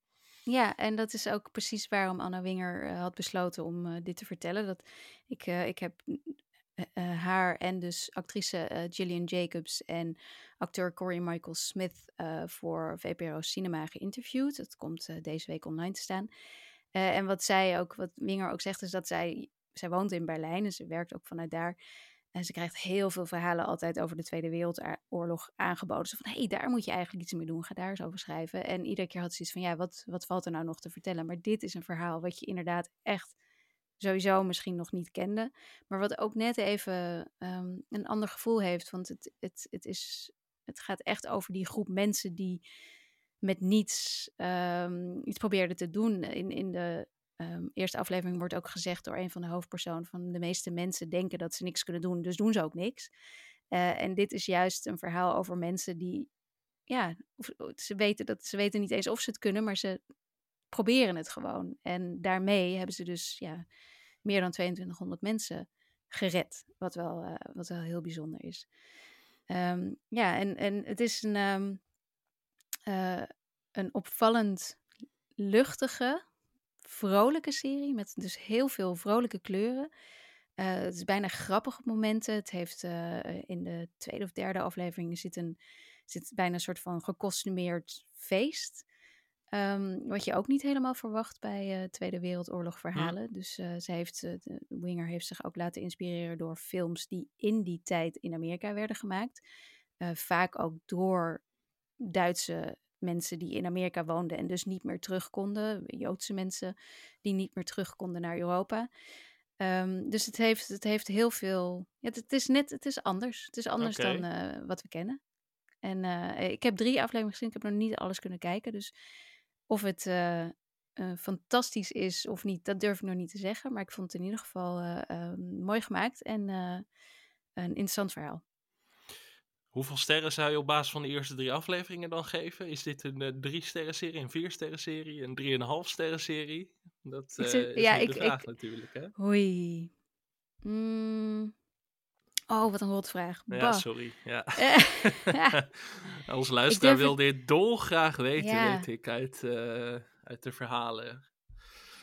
Ja. En dat is ook precies waarom Anna Winger uh, had besloten om uh, dit te vertellen. Dat ik, uh, ik heb uh, haar en dus actrice Gillian Jacobs en acteur Corey Michael Smith voor VPRO Cinema geïnterviewd. Dat komt deze week online te staan. en wat zij ook, wat Winger ook zegt, is dat zij, zij woont in Berlijn en ze werkt ook vanuit daar. En ze krijgt heel veel verhalen altijd over de Tweede Wereldoorlog aangeboden. Zo van, hé, hey, daar moet je eigenlijk iets mee doen. Ga daar eens over schrijven. En iedere keer had ze iets van, ja, wat, wat valt er nou nog te vertellen? Maar dit is een verhaal wat je inderdaad echt sowieso misschien nog niet kende. Maar wat ook net even um, een ander gevoel heeft. Want het, het, het, is, het gaat echt over die groep mensen die met niets um, iets probeerden te doen. In, in de um, eerste aflevering wordt ook gezegd door een van de hoofdpersonen... van de meeste mensen denken dat ze niks kunnen doen, dus doen ze ook niks. Uh, en dit is juist een verhaal over mensen die... Ja, ze weten, dat, ze weten niet eens of ze het kunnen, maar ze proberen het gewoon. En daarmee hebben ze dus ja, meer dan 2200 mensen gered. Wat wel, uh, wat wel heel bijzonder is. Um, ja, en, en het is een, um, uh, een opvallend luchtige, vrolijke serie. Met dus heel veel vrolijke kleuren. Uh, het is bijna grappig op momenten. Het heeft in de tweede of derde aflevering zit, een, zit bijna een soort van gekostumeerd feest. Um, wat je ook niet helemaal verwacht bij uh, Tweede Wereldoorlog verhalen. Hm. Dus uh, ze heeft, Winger heeft zich ook laten inspireren door films die in die tijd in Amerika werden gemaakt. vaak ook door Duitse mensen die in Amerika woonden en dus niet meer terug konden. Joodse mensen die niet meer terug konden naar Europa. Um, dus het heeft, het heeft heel veel. Het, het, is net, het is anders. Het is anders okay. dan wat we kennen. En ik heb drie afleveringen gezien. Ik heb nog niet alles kunnen kijken. Dus of het uh, uh, fantastisch is of niet, dat durf ik nog niet te zeggen. Maar ik vond het in ieder geval mooi gemaakt en een interessant verhaal. Hoeveel sterren zou je op basis van de eerste drie afleveringen dan geven? Is dit een drie sterren serie, een vier sterren serie, een drieënhalf sterren serie? Dat is ja, ik, de vraag ik, natuurlijk, hè? Hoi. Mm. Oh, wat een rotvraag. Ja, sorry. Ja. Als luisteraar wil dit dolgraag weten, ja. weet ik, uit, uh, uit de verhalen.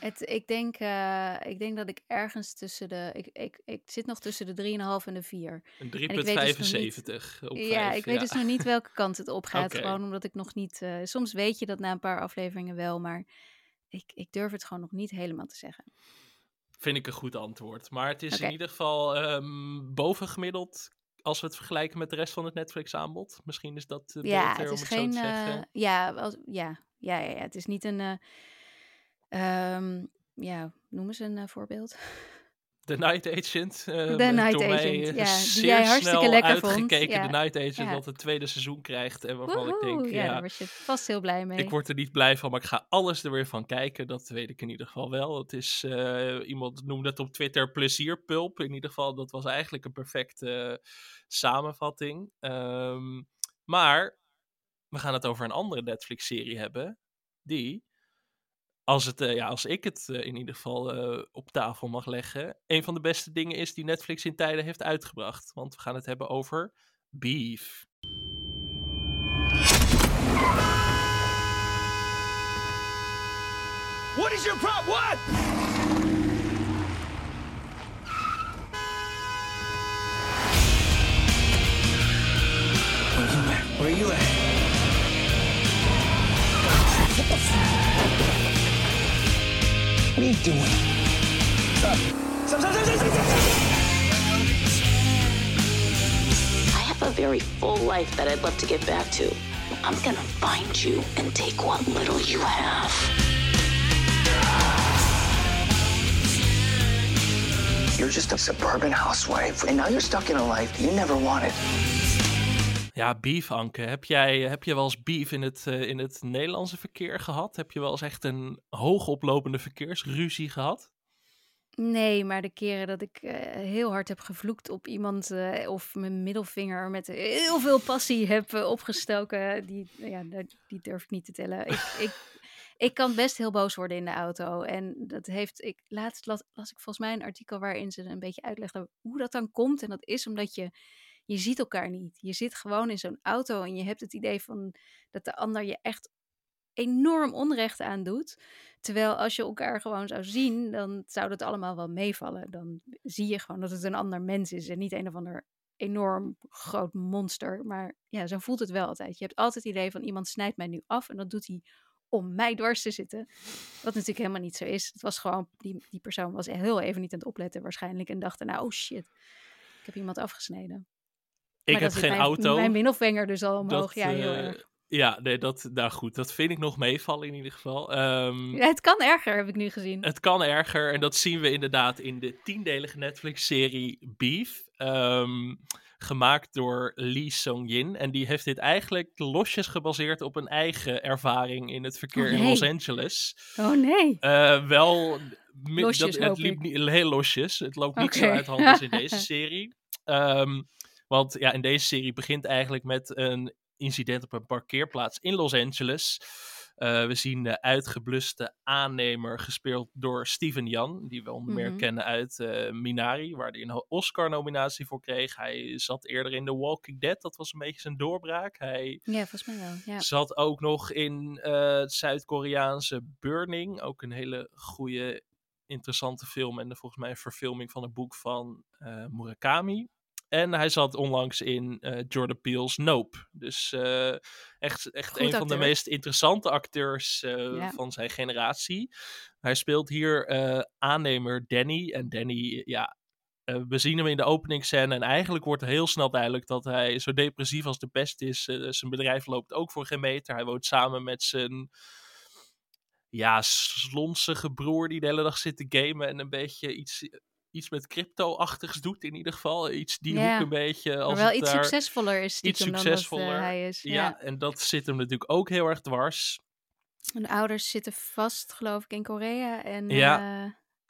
Het, ik, denk, uh, ik denk dat ik ergens tussen de. Ik, ik, ik zit nog tussen de 3,5 en de 4. Een 3,75 dus op Ja, 5, ik ja. weet dus nog niet welke kant het op gaat. okay. Gewoon omdat ik nog niet. Uh, soms weet je dat na een paar afleveringen wel, maar ik, ik durf het gewoon nog niet helemaal te zeggen vind ik een goed antwoord. Maar het is okay. in ieder geval um, bovengemiddeld als we het vergelijken met de rest van het Netflix-aanbod. Misschien is dat uh, ja, beter het is om geen, het zo te zeggen. Uh, ja, als, ja, ja, ja, ja, het is niet een... Uh, um, ja, noem eens een voorbeeld. The Night Agent. eh, The Night door mij, Agent, eh, ja, die jij hartstikke snel lekker vond, ja. The Night Agent, Ja. dat het tweede seizoen krijgt. En waarvan ik denk, ja, ja, daar was je vast heel blij mee. ik word er niet blij van, maar ik ga alles er weer van kijken. Dat weet ik in ieder geval wel. Het is, eh, iemand noemde het op Twitter plezierpulp. In ieder geval, dat was eigenlijk een perfecte eh, samenvatting. Ehm, maar we gaan het over een andere Netflix-serie hebben. Die, als, het, eh, ja, als ik het eh, in ieder geval eh, op tafel mag leggen, een van de beste dingen is die Netflix in tijden heeft uitgebracht. Want we gaan het hebben over Beef. What is your problem? What? What are you doing? Stop. Stop, stop, stop, stop, stop, stop. I have a very full life that I'd love to get back to. I'm gonna find you and take what little you have. You're just a suburban housewife, and now you're stuck in a life you never wanted. Ja, beef, Anke. Heb jij heb je wel eens beef in het, eh, in het Nederlandse verkeer gehad? Heb je wel eens echt een hoogoplopende verkeersruzie gehad? Nee, maar de keren dat ik eh, heel hard heb gevloekt op iemand eh, of mijn middelvinger met heel veel passie heb opgestoken, die, ja, die durf ik niet te tellen. Ik, ik, ik kan best heel boos worden in de auto. En dat heeft, ik, laatst las, las ik volgens mij een artikel waarin ze een beetje uitlegden hoe dat dan komt. En dat is omdat je, je ziet elkaar niet. Je zit gewoon in zo'n auto en je hebt het idee van dat de ander je echt enorm onrecht aandoet. Terwijl als je elkaar gewoon zou zien, dan zou dat allemaal wel meevallen. Dan zie je gewoon dat het een ander mens is en niet een of ander enorm groot monster. Maar ja, zo voelt het wel altijd. Je hebt altijd het idee van iemand snijdt mij nu af en dat doet hij om mij dwars te zitten. Wat natuurlijk helemaal niet zo is. Het was gewoon, die, die persoon was heel even niet aan het opletten waarschijnlijk en dacht nou, oh shit, ik heb iemand afgesneden. Ik heb geen mijn, auto. Mijn middelvinger dus al omhoog. Dat, ja, heel eh, erg. Ja, nee, dat, nou goed, dat vind ik nog meevallen in ieder geval. Ehm, Ja, het kan erger, heb ik nu gezien. Het kan erger en dat zien we inderdaad in de tiendelige Netflix-serie Beef. ehm, gemaakt door Lee Sung-jin. En die heeft dit eigenlijk losjes gebaseerd op een eigen ervaring in het verkeer Oh, in. Los Angeles. Oh nee. Eh, wel, Losjes, dat, het liep niet, heel losjes. Het loopt niet zo uit de hand als in deze serie. Ehm, want ja, in deze serie begint eigenlijk met een incident op een parkeerplaats in Los Angeles. Eh, we zien de uitgebluste aannemer gespeeld door Steven Jan, die we onder meer Mhm. kennen uit eh, Minari, waar hij een Oscar-nominatie voor kreeg. Hij zat eerder in The Walking Dead, dat was een beetje zijn doorbraak. Hij Ja, volgens mij wel. Ja. Zat ook nog in eh, het Zuid-Koreaanse Burning. Ook een hele goede, interessante film. En volgens mij een verfilming van een boek van Murakami. En hij zat onlangs in eh, Jordan Peele's Nope. Dus eh, echt, echt Goed een van de meest interessante acteurs eh, Ja. van zijn generatie. Hij speelt hier aannemer Danny. En Danny, ja, we zien hem in de openingsscène en eigenlijk wordt heel snel duidelijk dat hij zo depressief als de pest is. Zijn bedrijf loopt ook voor geen meter. Hij woont samen met zijn ja, slonsige broer die de hele dag zit te gamen en een beetje iets, iets met crypto-achtigs doet in ieder geval. Iets die Ja, hoek een beetje als maar wel iets daar- succesvoller is iets dan succesvoller. dat eh, hij is. Ja, Ja. en dat zit hem natuurlijk ook heel erg dwars. De ouders zitten vast, geloof ik, in Korea. En Ja,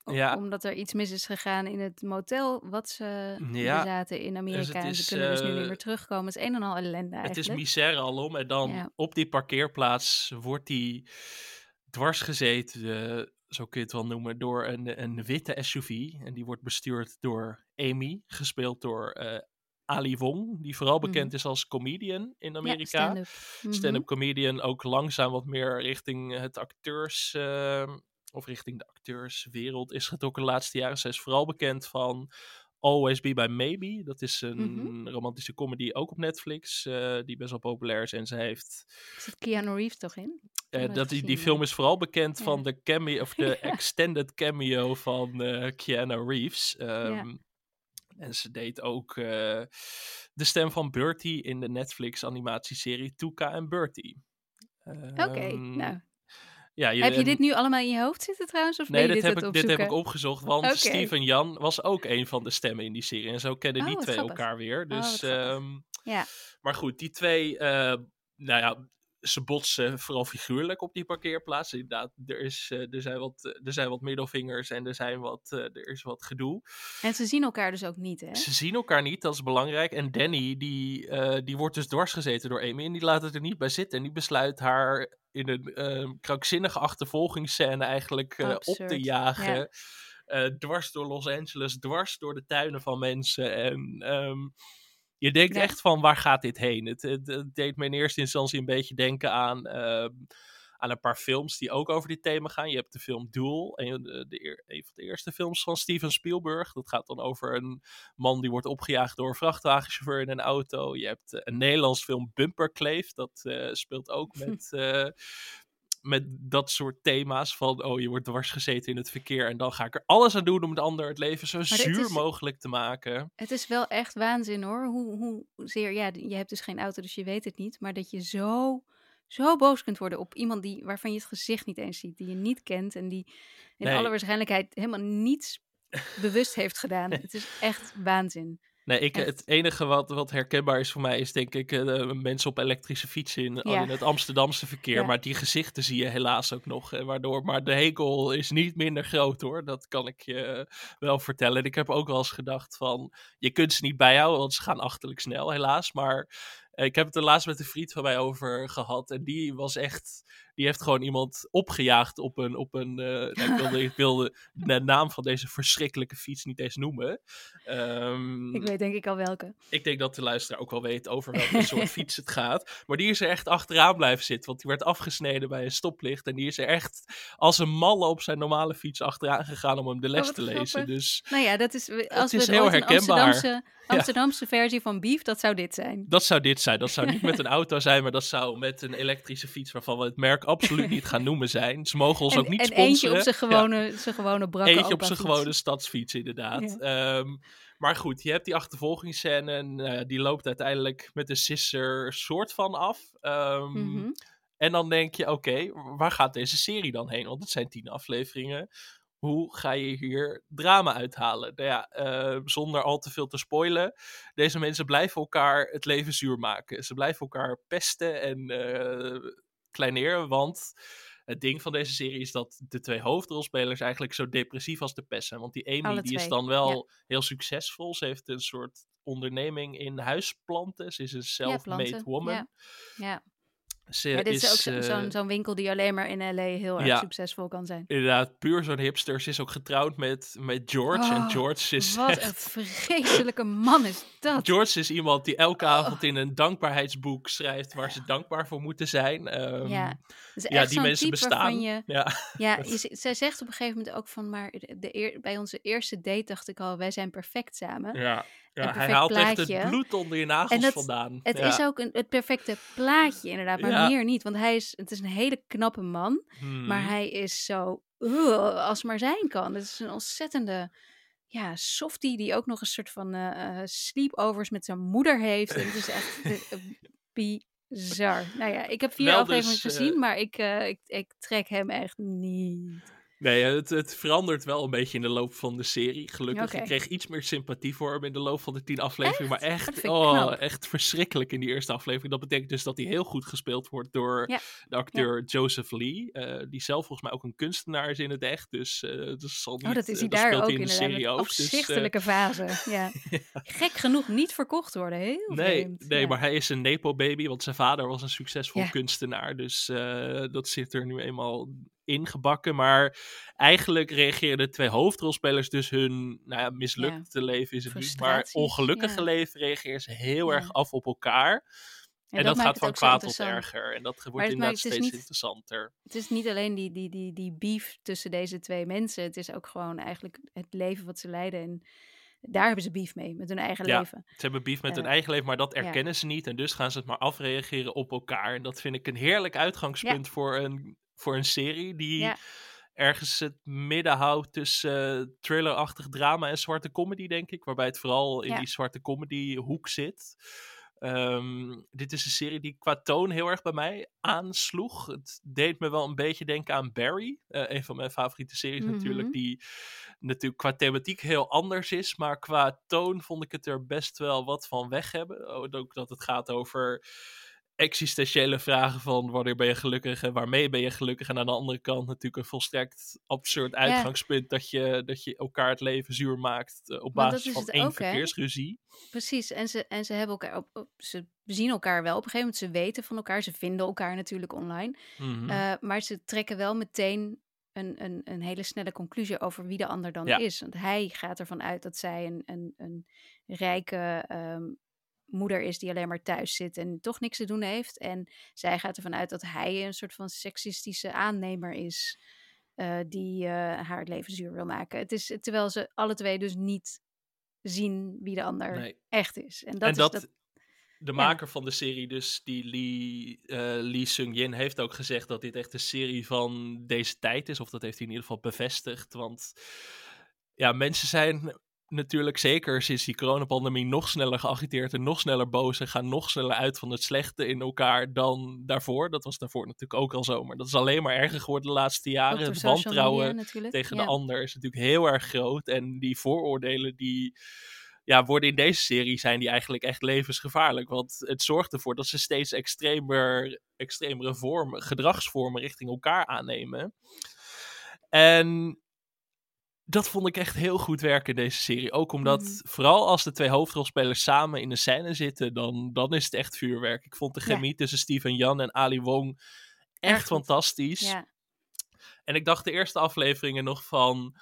eh, ja. omdat er iets mis is gegaan in het motel wat ze Ja, bezaten in Amerika. en is, ze kunnen dus nu eh, niet meer terugkomen. Het is een en al ellende Het is eigenlijk. misère alom. En dan op die parkeerplaats wordt die dwars gezeten, eh, zo kun je het wel noemen, door een, een witte SUV. En die wordt bestuurd door Amy, gespeeld door eh, Ali Wong, die vooral bekend Mhm. is als comedian in Ja, Amerika. stand-up. Mhm. stand-up comedian, ook langzaam wat meer richting het acteurs, eh, of richting de acteurswereld is getrokken de laatste jaren. Zij is vooral bekend van Always Be By Maybe. Dat is een Mhm. romantische comedy, ook op Netflix, eh, die best wel populair is. En zij heeft, zit Keanu Reeves toch in? eh, dat, die, die film is vooral bekend Ja. van de, cameo, of de Ja. extended cameo van eh Keanu Reeves. Ehm, En ze deed ook de stem van Bertie in de Netflix animatieserie Tuca en Bertie. Oké, Ehm, nou. Ja, je, Heb je dit nu allemaal in je hoofd zitten trouwens? Of Nee, dit dit, heb, ik, dit heb ik opgezocht, want. Steven Jan was ook een van de stemmen in die serie. En zo kennen Oh, die wat twee grappig. elkaar weer. Oh, Dus, ehm, Ja. maar goed, die twee, eh, nou ja, ze botsen vooral figuurlijk op die parkeerplaats. Inderdaad, er, is, eh, er, zijn, wat, eh, er zijn wat middelvingers en er, zijn wat, eh, er is wat gedoe. En ze zien elkaar dus ook niet, hè? Ze zien elkaar niet, dat is belangrijk. En Danny, die, die wordt dus dwarsgezeten door Amy. En die laat het er niet bij zitten. En die besluit haar in een eh, krankzinnige achtervolgingsscène eigenlijk op te jagen. ja. Dwars door Los Angeles, dwars door de tuinen van mensen. En ehm, je denkt Ja. echt van, waar gaat dit heen? Het, het, het deed me in eerste instantie een beetje denken aan... ehm, aan een paar films die ook over dit thema gaan. Je hebt de film Duel, een, de, de, een van de eerste films van Steven Spielberg. Dat gaat dan over een man die wordt opgejaagd door een vrachtwagenchauffeur in een auto. Je hebt eh, een Nederlands film Bumperkleef. Dat eh, speelt ook met, eh, met dat soort thema's van... oh, je wordt dwars gezeten in het verkeer... en dan ga ik er alles aan doen om de ander het leven zo zuur is- mogelijk te maken. Het is wel echt waanzin hoor. Hoe, hoe zeer, ja, je hebt dus geen auto, dus je weet het niet. Maar dat je zo, zo boos kunt worden op iemand die, waarvan je het gezicht niet eens ziet. Die je niet kent en die in Nee. alle waarschijnlijkheid helemaal niets bewust heeft gedaan. Het is echt waanzin. Nee, ik, Echt. het enige wat, wat herkenbaar is voor mij is denk ik eh, mensen op elektrische fietsen in, Ja. in het Amsterdamse verkeer. Ja. Maar die gezichten zie je helaas ook nog. eh, waardoor, maar de hekel is niet minder groot hoor. Dat kan ik je eh, wel vertellen. En ik heb ook wel eens gedacht van, je kunt ze niet bijhouden, want ze gaan achterlijk snel helaas. Maar ik heb het er laatst met een vriend van mij over gehad. En die was echt, die heeft gewoon iemand opgejaagd op een, op een eh, nou, ik, wilde, ik wilde de naam van deze verschrikkelijke fiets niet eens noemen. Ehm, Ik weet denk ik al welke. ik denk dat de luisteraar ook wel weet over welke soort fiets het gaat. Maar die is er echt achteraan blijven zitten. Want die werd afgesneden bij een stoplicht. En die is er echt als een malle op zijn normale fiets achteraan gegaan om hem de les Oh, wat te lezen. Dus Nou ja, dat is, als is we heel ooit een herkenbaar. Amsterdamse, Amsterdamse versie van Beef, dat zou dit zijn. dat zou dit zijn. Dat zou niet met een auto zijn, maar dat zou met een elektrische fiets waarvan we het merk absoluut niet gaan noemen zijn. Ze mogen ons en ook niet en sponsoren. eentje op zijn Ja. gewone, zijn gewone brakke Eentje op zijn gewone stadsfiets, inderdaad. Ehm, maar goed, je hebt die achtervolgingsscène. En ja, die loopt uiteindelijk met de sisser soort van af. Ehm, Mhm. En dan denk je, oké, waar gaat deze serie dan heen? Want het zijn tien afleveringen. Hoe ga je hier drama uithalen? Nou ja, eh, zonder al te veel te spoilen. Deze mensen blijven elkaar het leven zuur maken. Ze blijven elkaar pesten en eh kleineren. Want het ding van deze serie is dat de twee hoofdrolspelers eigenlijk zo depressief als de pest zijn. Want die Amy die is dan wel heel succesvol. Ze heeft een soort onderneming in huisplanten. Ze is een Ja, self-made planten. woman. Ja. Ze Ja, dit is, ook eh, zo'n winkel die alleen maar in LA heel erg ja. succesvol kan zijn. Inderdaad, puur zo'n hipster. Ze is ook getrouwd met, met George. en Oh, George is Wat echt- een vreselijke man is dat. George is iemand die elke Oh. avond in een dankbaarheidsboek schrijft waar ze dankbaar voor moeten zijn. Ehm, Ja, ja, die mensen bestaan. je- Ja. Ja, je, zij zegt op een gegeven moment ook van, maar de, bij onze eerste date dacht ik al, wij zijn perfect samen. Ja, ja hij haalt echt het bloed onder je nagels En dat- vandaan. Het ja. is ook een, het perfecte plaatje inderdaad, maar Ja. meer niet. Want hij is, het is een hele knappe man, maar Mhm. hij is zo uh, als maar zijn kan. Het is een ontzettende ja, softie die ook nog een soort van eh, eh, sleepovers met zijn moeder heeft. En het is echt eh, bizar. Nou ja, ik heb vier Wel afleveringen dus, gezien, maar ik, ik, ik trek hem echt niet. Nee, het, het verandert wel een beetje in de loop van de serie. Gelukkig. Oké. Ik kreeg iets meer sympathie voor hem in de loop van de tien afleveringen. Maar echt, oh, knap. echt verschrikkelijk in die eerste aflevering. Dat betekent dus dat hij heel goed gespeeld wordt door Ja. de acteur Joseph Lee. eh, die zelf volgens mij ook een kunstenaar is in het echt. Dus eh dat zal niet, Oh, dat is eh, hij daar ook in de serie ook. Dus, eh, afzichtelijke fase. Ja. Gek genoeg niet verkocht worden. Heel Nee, vreemd. nee maar hij is een Nepo-baby, want zijn vader was een succesvol kunstenaar. Dus eh, dat zit er nu eenmaal ingebakken. Maar eigenlijk reageren de twee hoofdrolspelers dus hun nou ja, mislukte leven is het niet, maar ongelukkige ja. leven reageren ze heel erg af op elkaar. Ja, en dat gaat van kwaad tot erger. En dat wordt het inderdaad het steeds niet- interessanter. Het is niet alleen die, die, die, die beef tussen deze twee mensen. Het is ook gewoon eigenlijk het leven wat ze leiden. En daar hebben ze beef mee, met hun eigen Ja, leven. ze hebben beef met hun Eh, eigen leven, maar dat ja. erkennen ze niet. En dus gaan ze het maar afreageren op elkaar. En dat vind ik een heerlijk uitgangspunt voor, een, voor een serie die Ja. ergens het midden houdt tussen eh, thrillerachtig drama en zwarte comedy, denk ik. Waarbij het vooral in Ja. die zwarte comedy hoek zit. Ehm, dit is een serie die qua toon heel erg bij mij aansloeg. Het deed me wel een beetje denken aan Barry. eh, een van mijn favoriete series Mhm. natuurlijk. Die natuurlijk qua thematiek heel anders is. Maar qua toon vond ik het er best wel wat van weg hebben. Ook dat het gaat over existentiële vragen van wanneer ben je gelukkig en waarmee ben je gelukkig. En aan de andere kant natuurlijk een volstrekt absurd uitgangspunt dat, je, dat je elkaar het leven zuur maakt eh, op Want basis is van één ook, hè? verkeersruzie. Precies, en ze, en ze hebben elkaar op, op- ze zien elkaar wel op een gegeven moment, ze weten van elkaar, ze vinden elkaar natuurlijk online, Mhm. Eh, maar ze trekken wel meteen een, een, een hele snelle conclusie over wie de ander dan Ja. is. Want hij gaat ervan uit dat zij een, een, een rijke ehm, moeder is die alleen maar thuis zit en toch niks te doen heeft. En zij gaat ervan uit dat hij een soort van seksistische aannemer is eh, die eh, haar het leven zuur wil maken. Het is, terwijl ze alle twee dus niet zien wie de ander Nee. echt is. En dat, en is dat, dat de ja. maker van de serie, dus die Lee, eh, Lee Sung-jin, heeft ook gezegd dat dit echt een serie van deze tijd is. Of dat heeft hij in ieder geval bevestigd. Want ja, mensen zijn natuurlijk zeker sinds die coronapandemie nog sneller geagiteerd en nog sneller boos en gaan nog sneller uit van het slechte in elkaar dan daarvoor. Dat was daarvoor natuurlijk ook al zo, maar dat is alleen maar erger geworden de laatste jaren. Het media wantrouwen natuurlijk. tegen Ja. de ander is natuurlijk heel erg groot. En die vooroordelen die ja, worden in deze serie zijn die eigenlijk echt levensgevaarlijk. Want het zorgt ervoor dat ze steeds extremer, extremere vormen, gedragsvormen richting elkaar aannemen. En dat vond ik echt heel goed werken in deze serie. Ook omdat, Mhm. vooral als de twee hoofdrolspelers samen in een scène zitten, dan, dan is het echt vuurwerk. Ik vond de Ja. chemie tussen Steven Jan en Ali Wong echt fantastisch. Ja. En ik dacht de eerste afleveringen nog van,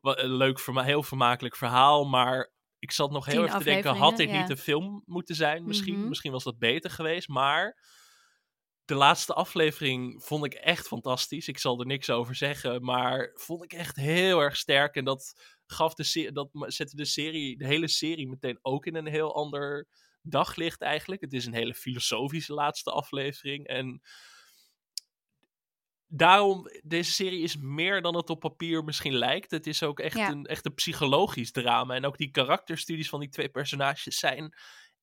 wat een leuk, verma heel vermakelijk verhaal, maar ik zat nog heel Tien even te denken, had dit niet ja. een film moeten zijn? Misschien, Mhm. misschien was dat beter geweest, maar de laatste aflevering vond ik echt fantastisch. Ik zal er niks over zeggen, maar vond ik echt heel erg sterk. En dat, gaf de dat zette de, serie, de hele serie meteen ook in een heel ander daglicht eigenlijk. Het is een hele filosofische laatste aflevering. En daarom, deze serie is meer dan het op papier misschien lijkt. Het is ook echt, Ja. een, echt een psychologisch drama. En ook die karakterstudies van die twee personages zijn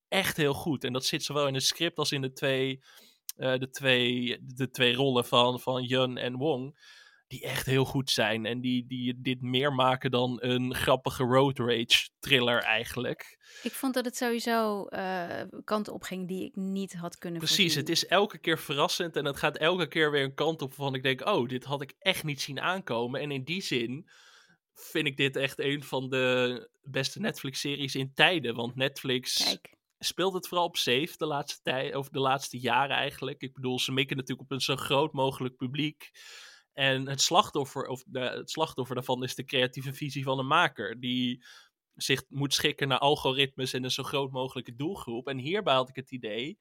echt heel goed. En dat zit zowel in het script als in de twee, eh, de twee, de twee rollen van, van Yun en Wong. Die echt heel goed zijn. En die, die dit meer maken dan een grappige road rage thriller eigenlijk. Ik vond dat het sowieso eh kanten op ging die ik niet had kunnen Precies, voorzien. het is elke keer verrassend en het gaat elke keer weer een kant op waarvan ik denk, oh, dit had ik echt niet zien aankomen. En in die zin vind ik dit echt een van de beste Netflix-series in tijden, want Netflix Kijk, speelt het vooral op safe de laatste tijd, of de laatste jaren eigenlijk. Ik bedoel, ze mikken natuurlijk op een zo groot mogelijk publiek. En het slachtoffer, of de, het slachtoffer daarvan is de creatieve visie van een maker. Die zich moet schikken naar algoritmes en een zo groot mogelijke doelgroep. En hierbij had ik het idee,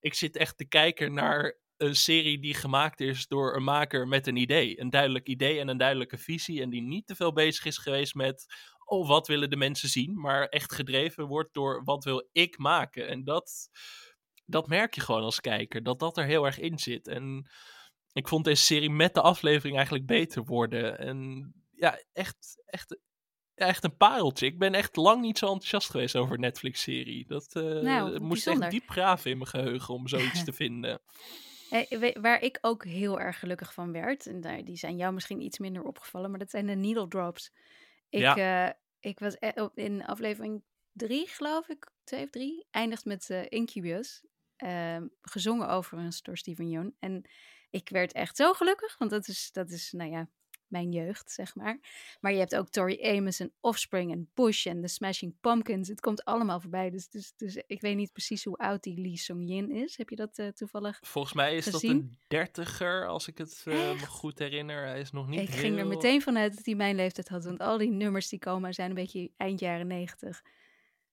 ik zit echt te kijken naar een serie die gemaakt is door een maker met een idee. Een duidelijk idee en een duidelijke visie. En die niet te veel bezig is geweest met, oh, wat willen de mensen zien? Maar echt gedreven wordt door, wat wil ik maken? En dat, dat merk je gewoon als kijker, dat dat er heel erg in zit. En ik vond deze serie met de aflevering eigenlijk beter worden. En ja, echt, echt, echt een pareltje. Ik ben echt lang niet zo enthousiast geweest over een Netflix-serie. Dat eh, Nou, moest bijzonder. echt diep graven in mijn geheugen om zoiets te vinden. Eh, waar ik ook heel erg gelukkig van werd, en die zijn jou misschien iets minder opgevallen, maar dat zijn de needle drops. Ik, Ja. eh, ik was e- in aflevering drie, geloof ik, twee of drie, eindigt met eh, Incubus. ehm, gezongen overigens door Steven Yeun. En ik werd echt zo gelukkig, want dat is, dat is, nou ja, mijn jeugd, zeg maar. Maar je hebt ook Tori Amos en Offspring en Bush en The Smashing Pumpkins. Het komt allemaal voorbij. Dus, dus, dus ik weet niet precies hoe oud die Lee Sung-jin is. Heb je dat eh, toevallig Volgens mij is dat een dertiger, als ik het eh, me goed herinner. Hij is nog niet Ik heel... ging er meteen vanuit dat hij mijn leeftijd had. Want al die nummers die komen zijn een beetje eind jaren negentig.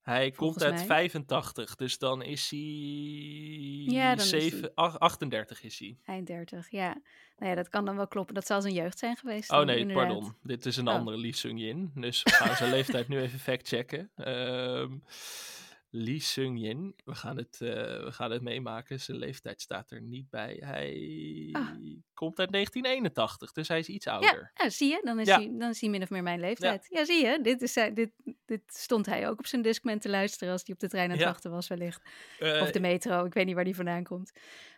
Hij komt uit mij. 85, dus dan is hij... Ja, dan is hij- 7, ach- 38 is hij. Eind dertig, ja. Nou ja, dat kan dan wel kloppen. Dat zal zijn jeugd zijn geweest. Oh nee, inderdaad. pardon. Dit is een Oh. andere Lee Sung-jin. Dus we gaan zijn leeftijd nu even factchecken. Ehm Lee Sung-yin. We, gaan het, eh, we gaan het meemaken. Zijn leeftijd staat er niet bij. Hij Ah. komt uit 1981, dus hij is iets ouder. Ja, zie je? Dan is, Ja. hij, dan is hij min of meer mijn leeftijd. Ja, zie je? Dit, is, zijn- dit, dit stond hij ook op zijn Discman te luisteren als hij op de trein aan het Ja. wachten was wellicht. Eh, of de metro, ik weet niet waar die vandaan komt.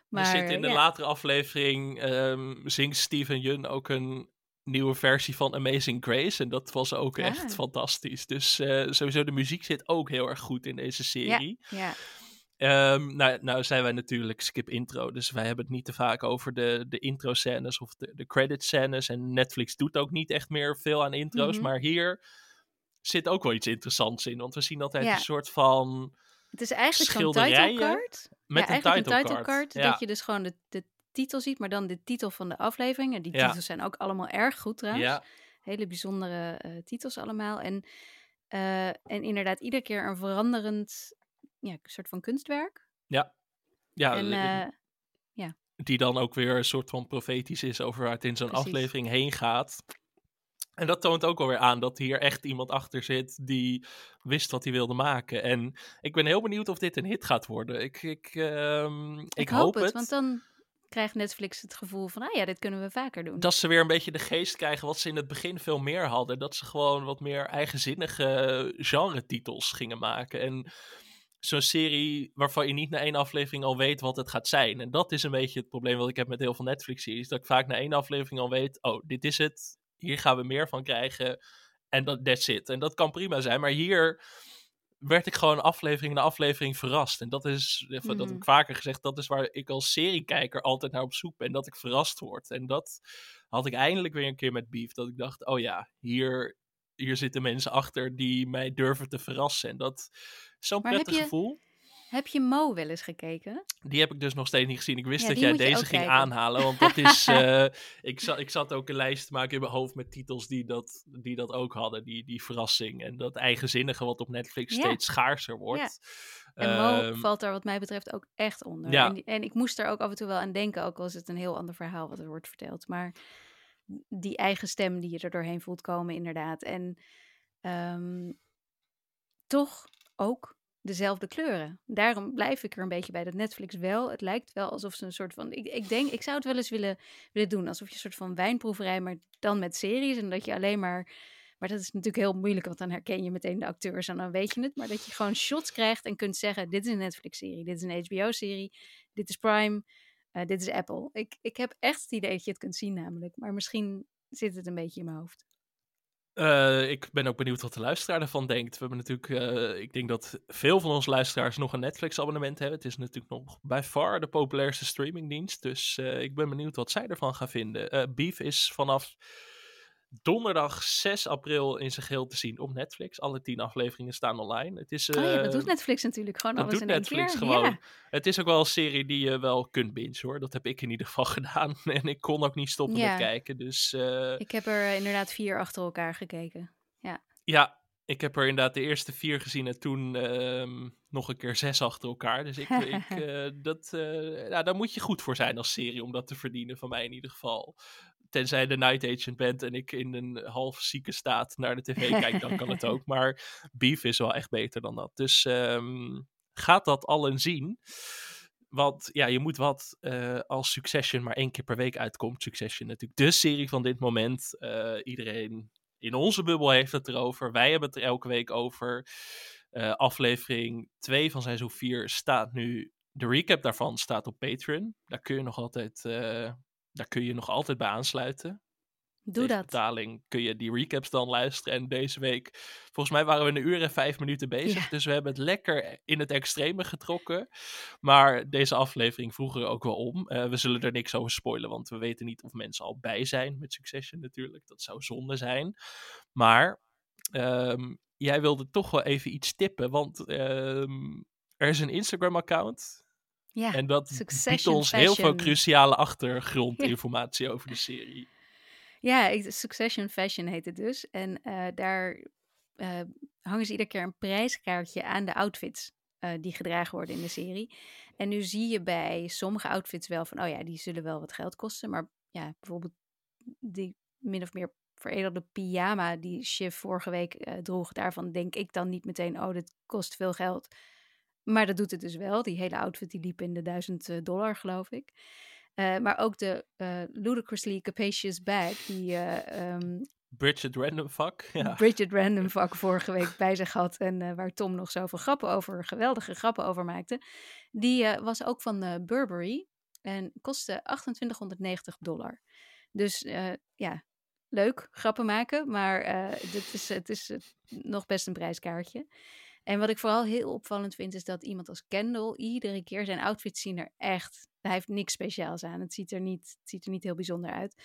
Maar er zit in de ja. latere aflevering ehm, zingt Steven Yun ook een nieuwe versie van Amazing Grace. En dat was ook Ah. echt fantastisch. Dus eh, sowieso de muziek zit ook heel erg goed in deze serie. Ja, Ehm, nou, nou zijn wij natuurlijk skip intro, dus wij hebben het niet te vaak over de, de intro scènes of de, de credit scènes. En Netflix doet ook niet echt meer veel aan intro's, Mhm. maar hier zit ook wel iets interessants in. Want we zien altijd Ja. een soort van het is eigenlijk zo'n title card. met ja, een title een title card. Ja. Dat je dus gewoon de, de titel ziet, maar dan de titel van de aflevering. En die Ja. titels zijn ook allemaal erg goed trouwens. Ja, Hele bijzondere eh, titels allemaal. En, eh, en inderdaad iedere keer een veranderend ja, soort van kunstwerk. ja. ja en eh, eh, die dan ook weer een soort van profetisch is over waar het in zo'n aflevering heen gaat. En dat toont ook alweer aan dat hier echt iemand achter zit die wist wat hij wilde maken. En ik ben heel benieuwd of dit een hit gaat worden. Ik, ik, ehm, ik, hoop het. want dan krijgt Netflix het gevoel van, ah ja, dit kunnen we vaker doen. Dat ze weer een beetje de geest krijgen wat ze in het begin veel meer hadden. Dat ze gewoon wat meer eigenzinnige genre-titels gingen maken. En zo'n serie waarvan je niet na één aflevering al weet wat het gaat zijn. En dat is een beetje het probleem wat ik heb met heel veel Netflix-series. Dat ik vaak na één aflevering al weet, oh, dit is het. Hier gaan we meer van krijgen. En dat that's it. En dat kan prima zijn. Maar hier werd ik gewoon aflevering na aflevering verrast. En dat is, eh, dat heb ik vaker gezegd, dat is waar ik als seriekijker altijd naar op zoek ben. Dat ik verrast word. En dat had ik eindelijk weer een keer met Beef. Dat ik dacht, oh ja, hier, hier zitten mensen achter die mij durven te verrassen. En dat is zo'n prettig je- gevoel. Heb je Mo wel eens gekeken? Die heb ik dus nog steeds niet gezien. Ik wist Ja, dat jij deze ging kijken. aanhalen. Want dat is. eh, ik, zat, ik zat ook een lijst te maken in mijn hoofd met titels die dat, die dat ook hadden. Die, die verrassing. En dat eigenzinnige wat op Netflix Ja. steeds schaarser wordt. En Mo Ehm, valt daar wat mij betreft ook echt onder. Ja. En, die- en ik moest er ook af en toe wel aan denken, ook al is het een heel ander verhaal wat er wordt verteld. Maar die eigen stem die je er doorheen voelt komen, inderdaad. En ehm, toch ook dezelfde kleuren. Daarom blijf ik er een beetje bij dat Netflix wel. Het lijkt wel alsof ze een soort van. Ik, ik denk, ik zou het wel eens willen, willen doen. Alsof je een soort van wijnproeverij, maar dan met series. En dat je alleen maar. Maar dat is natuurlijk heel moeilijk, want dan herken je meteen de acteurs en dan weet je het. Maar dat je gewoon shots krijgt en kunt zeggen: dit is een Netflix-serie, dit is een HBO-serie, dit is Prime, eh, dit is Apple. Ik, ik heb echt het idee dat je het kunt zien, namelijk. Maar misschien zit het een beetje in mijn hoofd. Eh, ik ben ook benieuwd wat de luisteraar ervan denkt. We hebben natuurlijk, eh, ik denk dat veel van onze luisteraars nog een Netflix-abonnement hebben. Het is natuurlijk nog bij far de populairste streamingdienst. Dus eh, ik ben benieuwd wat zij ervan gaan vinden. Beef is vanaf donderdag 6 april in zijn geheel te zien op Netflix. Alle tien afleveringen staan online. Het is, oh ja, dat eh, doet Netflix natuurlijk gewoon dat alles doet in één Netflix keer. gewoon. Ja. Het is ook wel een serie die je wel kunt bingen hoor. Dat heb ik in ieder geval gedaan. En ik kon ook niet stoppen Ja. met kijken. Dus eh, Ik heb er inderdaad vier achter elkaar gekeken. ja, ik heb er inderdaad de eerste vier gezien en toen ehm, nog een keer zes achter elkaar. Dus ik, ik eh, dat, ja, daar moet je goed voor zijn als serie om dat te verdienen, van mij in ieder geval. Tenzij je de night agent bent en ik in een half zieke staat naar de tv kijk, dan kan het ook. Maar Beef is wel echt beter dan dat. Dus ehm, gaat dat allen zien. Want ja, je moet wat eh, als Succession maar één keer per week uitkomt. Succession natuurlijk de serie van dit moment. Eh, iedereen in onze bubbel heeft het erover. Wij hebben het er elke week over. Eh, aflevering 2 van seizoen 4 staat nu. De recap daarvan staat op Patreon. Daar kun je nog altijd, daar kun je nog altijd bij aansluiten. Doe Deze dat. betaling kun je die recaps dan luisteren. En deze week, volgens mij waren we een uur en vijf minuten bezig. Ja. Dus we hebben het lekker in het extreme getrokken. Maar deze aflevering vroeg er ook wel om. Eh, we zullen er niks over spoilen, want we weten niet of mensen al bij zijn met Succession natuurlijk. Dat zou zonde zijn. Maar ehm, jij wilde toch wel even iets tippen, want ehm, er is een Instagram-account. Ja, En dat Succession biedt ons heel veel Fashion. cruciale achtergrondinformatie over de serie. Ja, Succession Fashion heet het dus. En eh, daar eh, hangen ze iedere keer een prijskaartje aan de outfits eh, die gedragen worden in de serie. En nu zie je bij sommige outfits wel van, oh ja, die zullen wel wat geld kosten. Maar ja, bijvoorbeeld die min of meer veredelde pyjama die Shiv vorige week droeg, daarvan denk ik dan niet meteen, oh, dit kost veel geld. Maar dat doet het dus wel. Die hele outfit die liep in de 1000 dollar, geloof ik. Uh, maar ook de uh, ludicrously capacious bag die uh, um, Bridget Random Fuck. Ja. Bridget Random Fuck vorige week bij zich had en waar Tom nog zoveel grappen over, geweldige grappen over maakte. Die was ook van Burberry en kostte 2890 dollar. Dus ja, leuk, grappen maken, maar dit is, het is nog best een prijskaartje. En wat ik vooral heel opvallend vind, is dat iemand als Kendall iedere keer zijn outfits zien er echt. Hij heeft niks speciaals aan. Het ziet er niet, het ziet er niet heel bijzonder uit.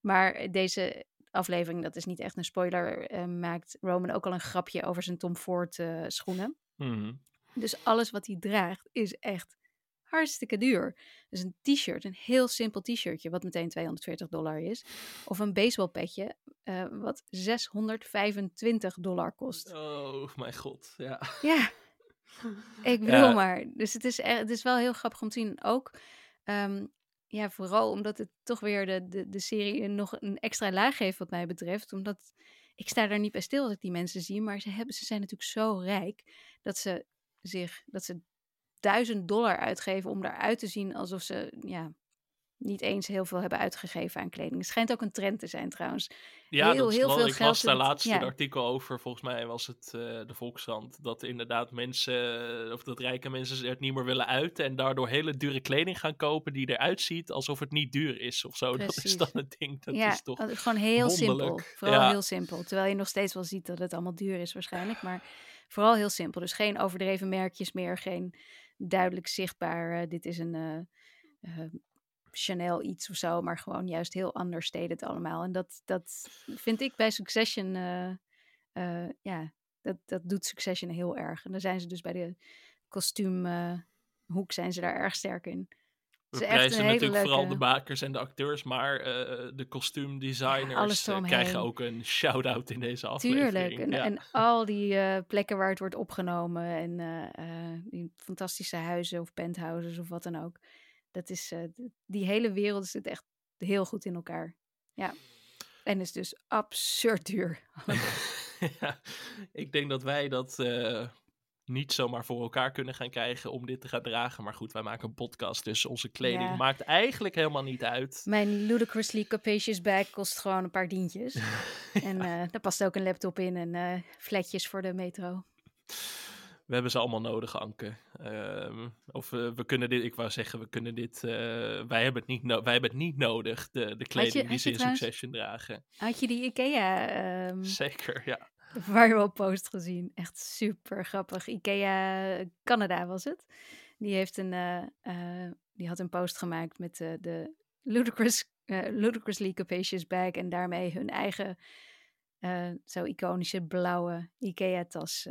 Maar deze aflevering, dat is niet echt een spoiler, uh, maakt Roman ook al een grapje over zijn Tom Ford uh, schoenen. Mm. Dus alles wat hij draagt is echt hartstikke duur. Dus een t-shirt, een heel simpel t-shirtje, wat meteen 240 dollar is. Of een baseballpetje, uh, wat 625 dollar kost. Oh, mijn god, ja. Ja, ik bedoel ja. maar. Dus het is, echt, het is wel heel grappig om te zien. Ook, um, ja, vooral omdat het toch weer de, de, de serie nog een extra laag geeft wat mij betreft. Omdat ik sta daar niet bij stil als ik die mensen zie. Maar ze, hebben, ze zijn natuurlijk zo rijk dat ze zich, dat ze duizend dollar uitgeven om eruit te zien alsof ze ja, niet eens heel veel hebben uitgegeven aan kleding. Het schijnt ook een trend te zijn trouwens. Ja, heel, dat heel veel ik las daar laatst ja. een artikel over. Volgens mij was het eh, de Volkskrant. Dat inderdaad mensen, eh, of dat rijke mensen het niet meer willen uiten. En daardoor hele dure kleding gaan kopen die eruit ziet alsof het niet duur is of zo. Dat is Precies. dan het ding. Dat ja, is toch dat is gewoon heel simpel. Vooral Ja. heel simpel. Terwijl je nog steeds wel ziet dat het allemaal duur is waarschijnlijk. Maar vooral heel simpel. Dus geen overdreven merkjes meer. Geen duidelijk zichtbaar, eh, dit is een Chanel iets of zo. Maar gewoon juist heel understated allemaal. En dat, dat vind ik bij Succession, eh, eh, ja, dat, dat doet Succession heel erg. En dan zijn ze dus bij de kostuumhoek zijn ze daar erg sterk in. We Het is prijzen natuurlijk vooral de makers en de acteurs, maar eh, de kostuumdesigners eh, krijgen ook een shout-out in deze aflevering. Tuurlijk. En, ja. en al die eh, plekken waar het wordt opgenomen en eh, eh, die fantastische huizen of penthouses of wat dan ook. Dat is, eh, die hele wereld zit echt heel goed in elkaar. Ja. En is dus absurd duur. ja, ik denk dat wij dat eh, niet zomaar voor elkaar kunnen gaan krijgen om dit te gaan dragen. Maar goed, wij maken een podcast, dus onze kleding Ja. maakt eigenlijk helemaal niet uit. Mijn ludicrously capacious bag kost gewoon een paar dientjes. En eh, daar past ook een laptop in en fletjes voor de metro. We hebben ze allemaal nodig, Anke. Ehm, of eh, we kunnen dit, ik wou zeggen, we kunnen dit, eh, wij, hebben het niet no- wij hebben het niet nodig, de, de kleding die had ze je in trouwens- Succession dragen. Had je die IKEA ehm Zeker, ja. viral post gezien? Echt super grappig. IKEA Canada was het. Die, heeft een, eh, die had een post gemaakt met de ludicrous, ludicrously capacious bag. En daarmee hun eigen zo iconische blauwe IKEA-tas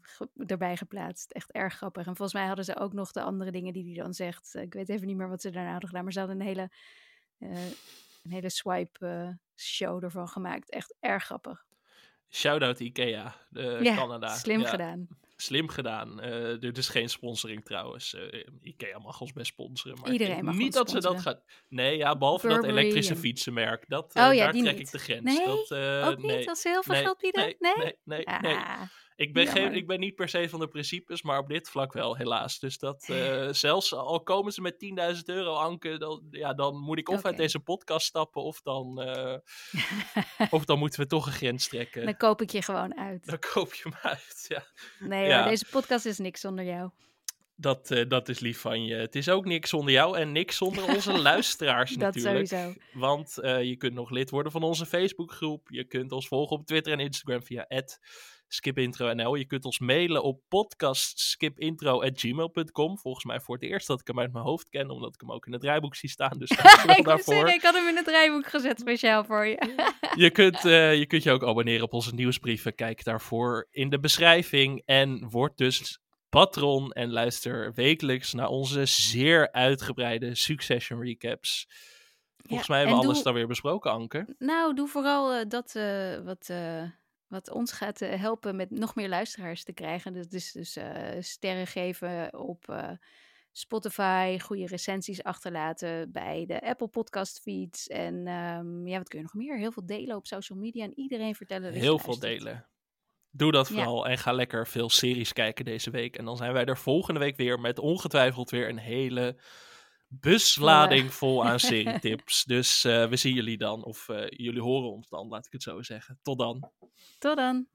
ge- erbij geplaatst. Echt erg grappig. En volgens mij hadden ze ook nog de andere dingen die hij dan zegt. Eh, ik weet even niet meer wat ze daarna hadden gedaan. Maar ze hadden een hele, eh, een hele swipe eh, show ervan gemaakt. Echt erg grappig. Shout-out Ikea, eh, ja, Canada. slim Ja, gedaan. Slim gedaan. Eh dit is geen sponsoring trouwens. Eh, Ikea mag ons best sponsoren. Maar Iedereen mag niet dat ze dat gaat. Nee, ja, behalve dat elektrische en- fietsenmerk. Dat, eh, Oh ja, daar die trek niet. ik de grens. Nee? dat, Ook niet nee. als ze heel veel Nee, geld bieden? Nee, Nee? nee, nee. nee. Ah, Ik, ben geen, ik ben niet per se van de principes, maar op dit vlak wel, helaas. Dus dat, zelfs al komen ze met 10.000 euro, Anke, dan, ja, dan moet ik of uit deze podcast stappen, of dan, of dan moeten we toch een grens trekken. Dan koop ik je gewoon uit. Dan koop je hem uit, ja. Nee Ja. hoor, deze podcast is niks zonder jou. Dat, eh, dat is lief van je. Het is ook niks zonder jou en niks zonder onze luisteraars Dat natuurlijk. sowieso. Want eh, je kunt nog lid worden van onze Facebookgroep. Je kunt ons volgen op Twitter en Instagram via skipintro.nl. Je kunt ons mailen op podcastskipintro.gmail.com. Volgens mij voor het eerst dat ik hem uit mijn hoofd ken, omdat ik hem ook in het draaiboek zie staan. Dus ik, daarvoor. ik had hem in het rijboek gezet speciaal voor je. Je kunt, eh, je kunt je ook abonneren op onze nieuwsbrieven. Kijk daarvoor in de beschrijving. En word dus patron en luister wekelijks naar onze zeer uitgebreide Succession recaps. Volgens Ja, mij hebben we alles doe- dan weer besproken, Anke. nou, doe vooral eh, dat eh, wat, wat ons gaat eh, helpen met nog meer luisteraars te krijgen. Dus, dus, dus eh, sterren geven op eh, Spotify, goede recensies achterlaten bij de Apple podcast feeds. En ehm, ja, wat kun je nog meer? Heel veel delen op social media en iedereen vertellen dat Heel veel delen. Doe dat Ja. vooral en ga lekker veel series kijken deze week. En dan zijn wij er volgende week weer met ongetwijfeld weer een hele buslading vol aan serietips. Dus eh, we zien jullie dan, of eh, jullie horen ons dan, laat ik het zo zeggen. Tot dan. Tot dan.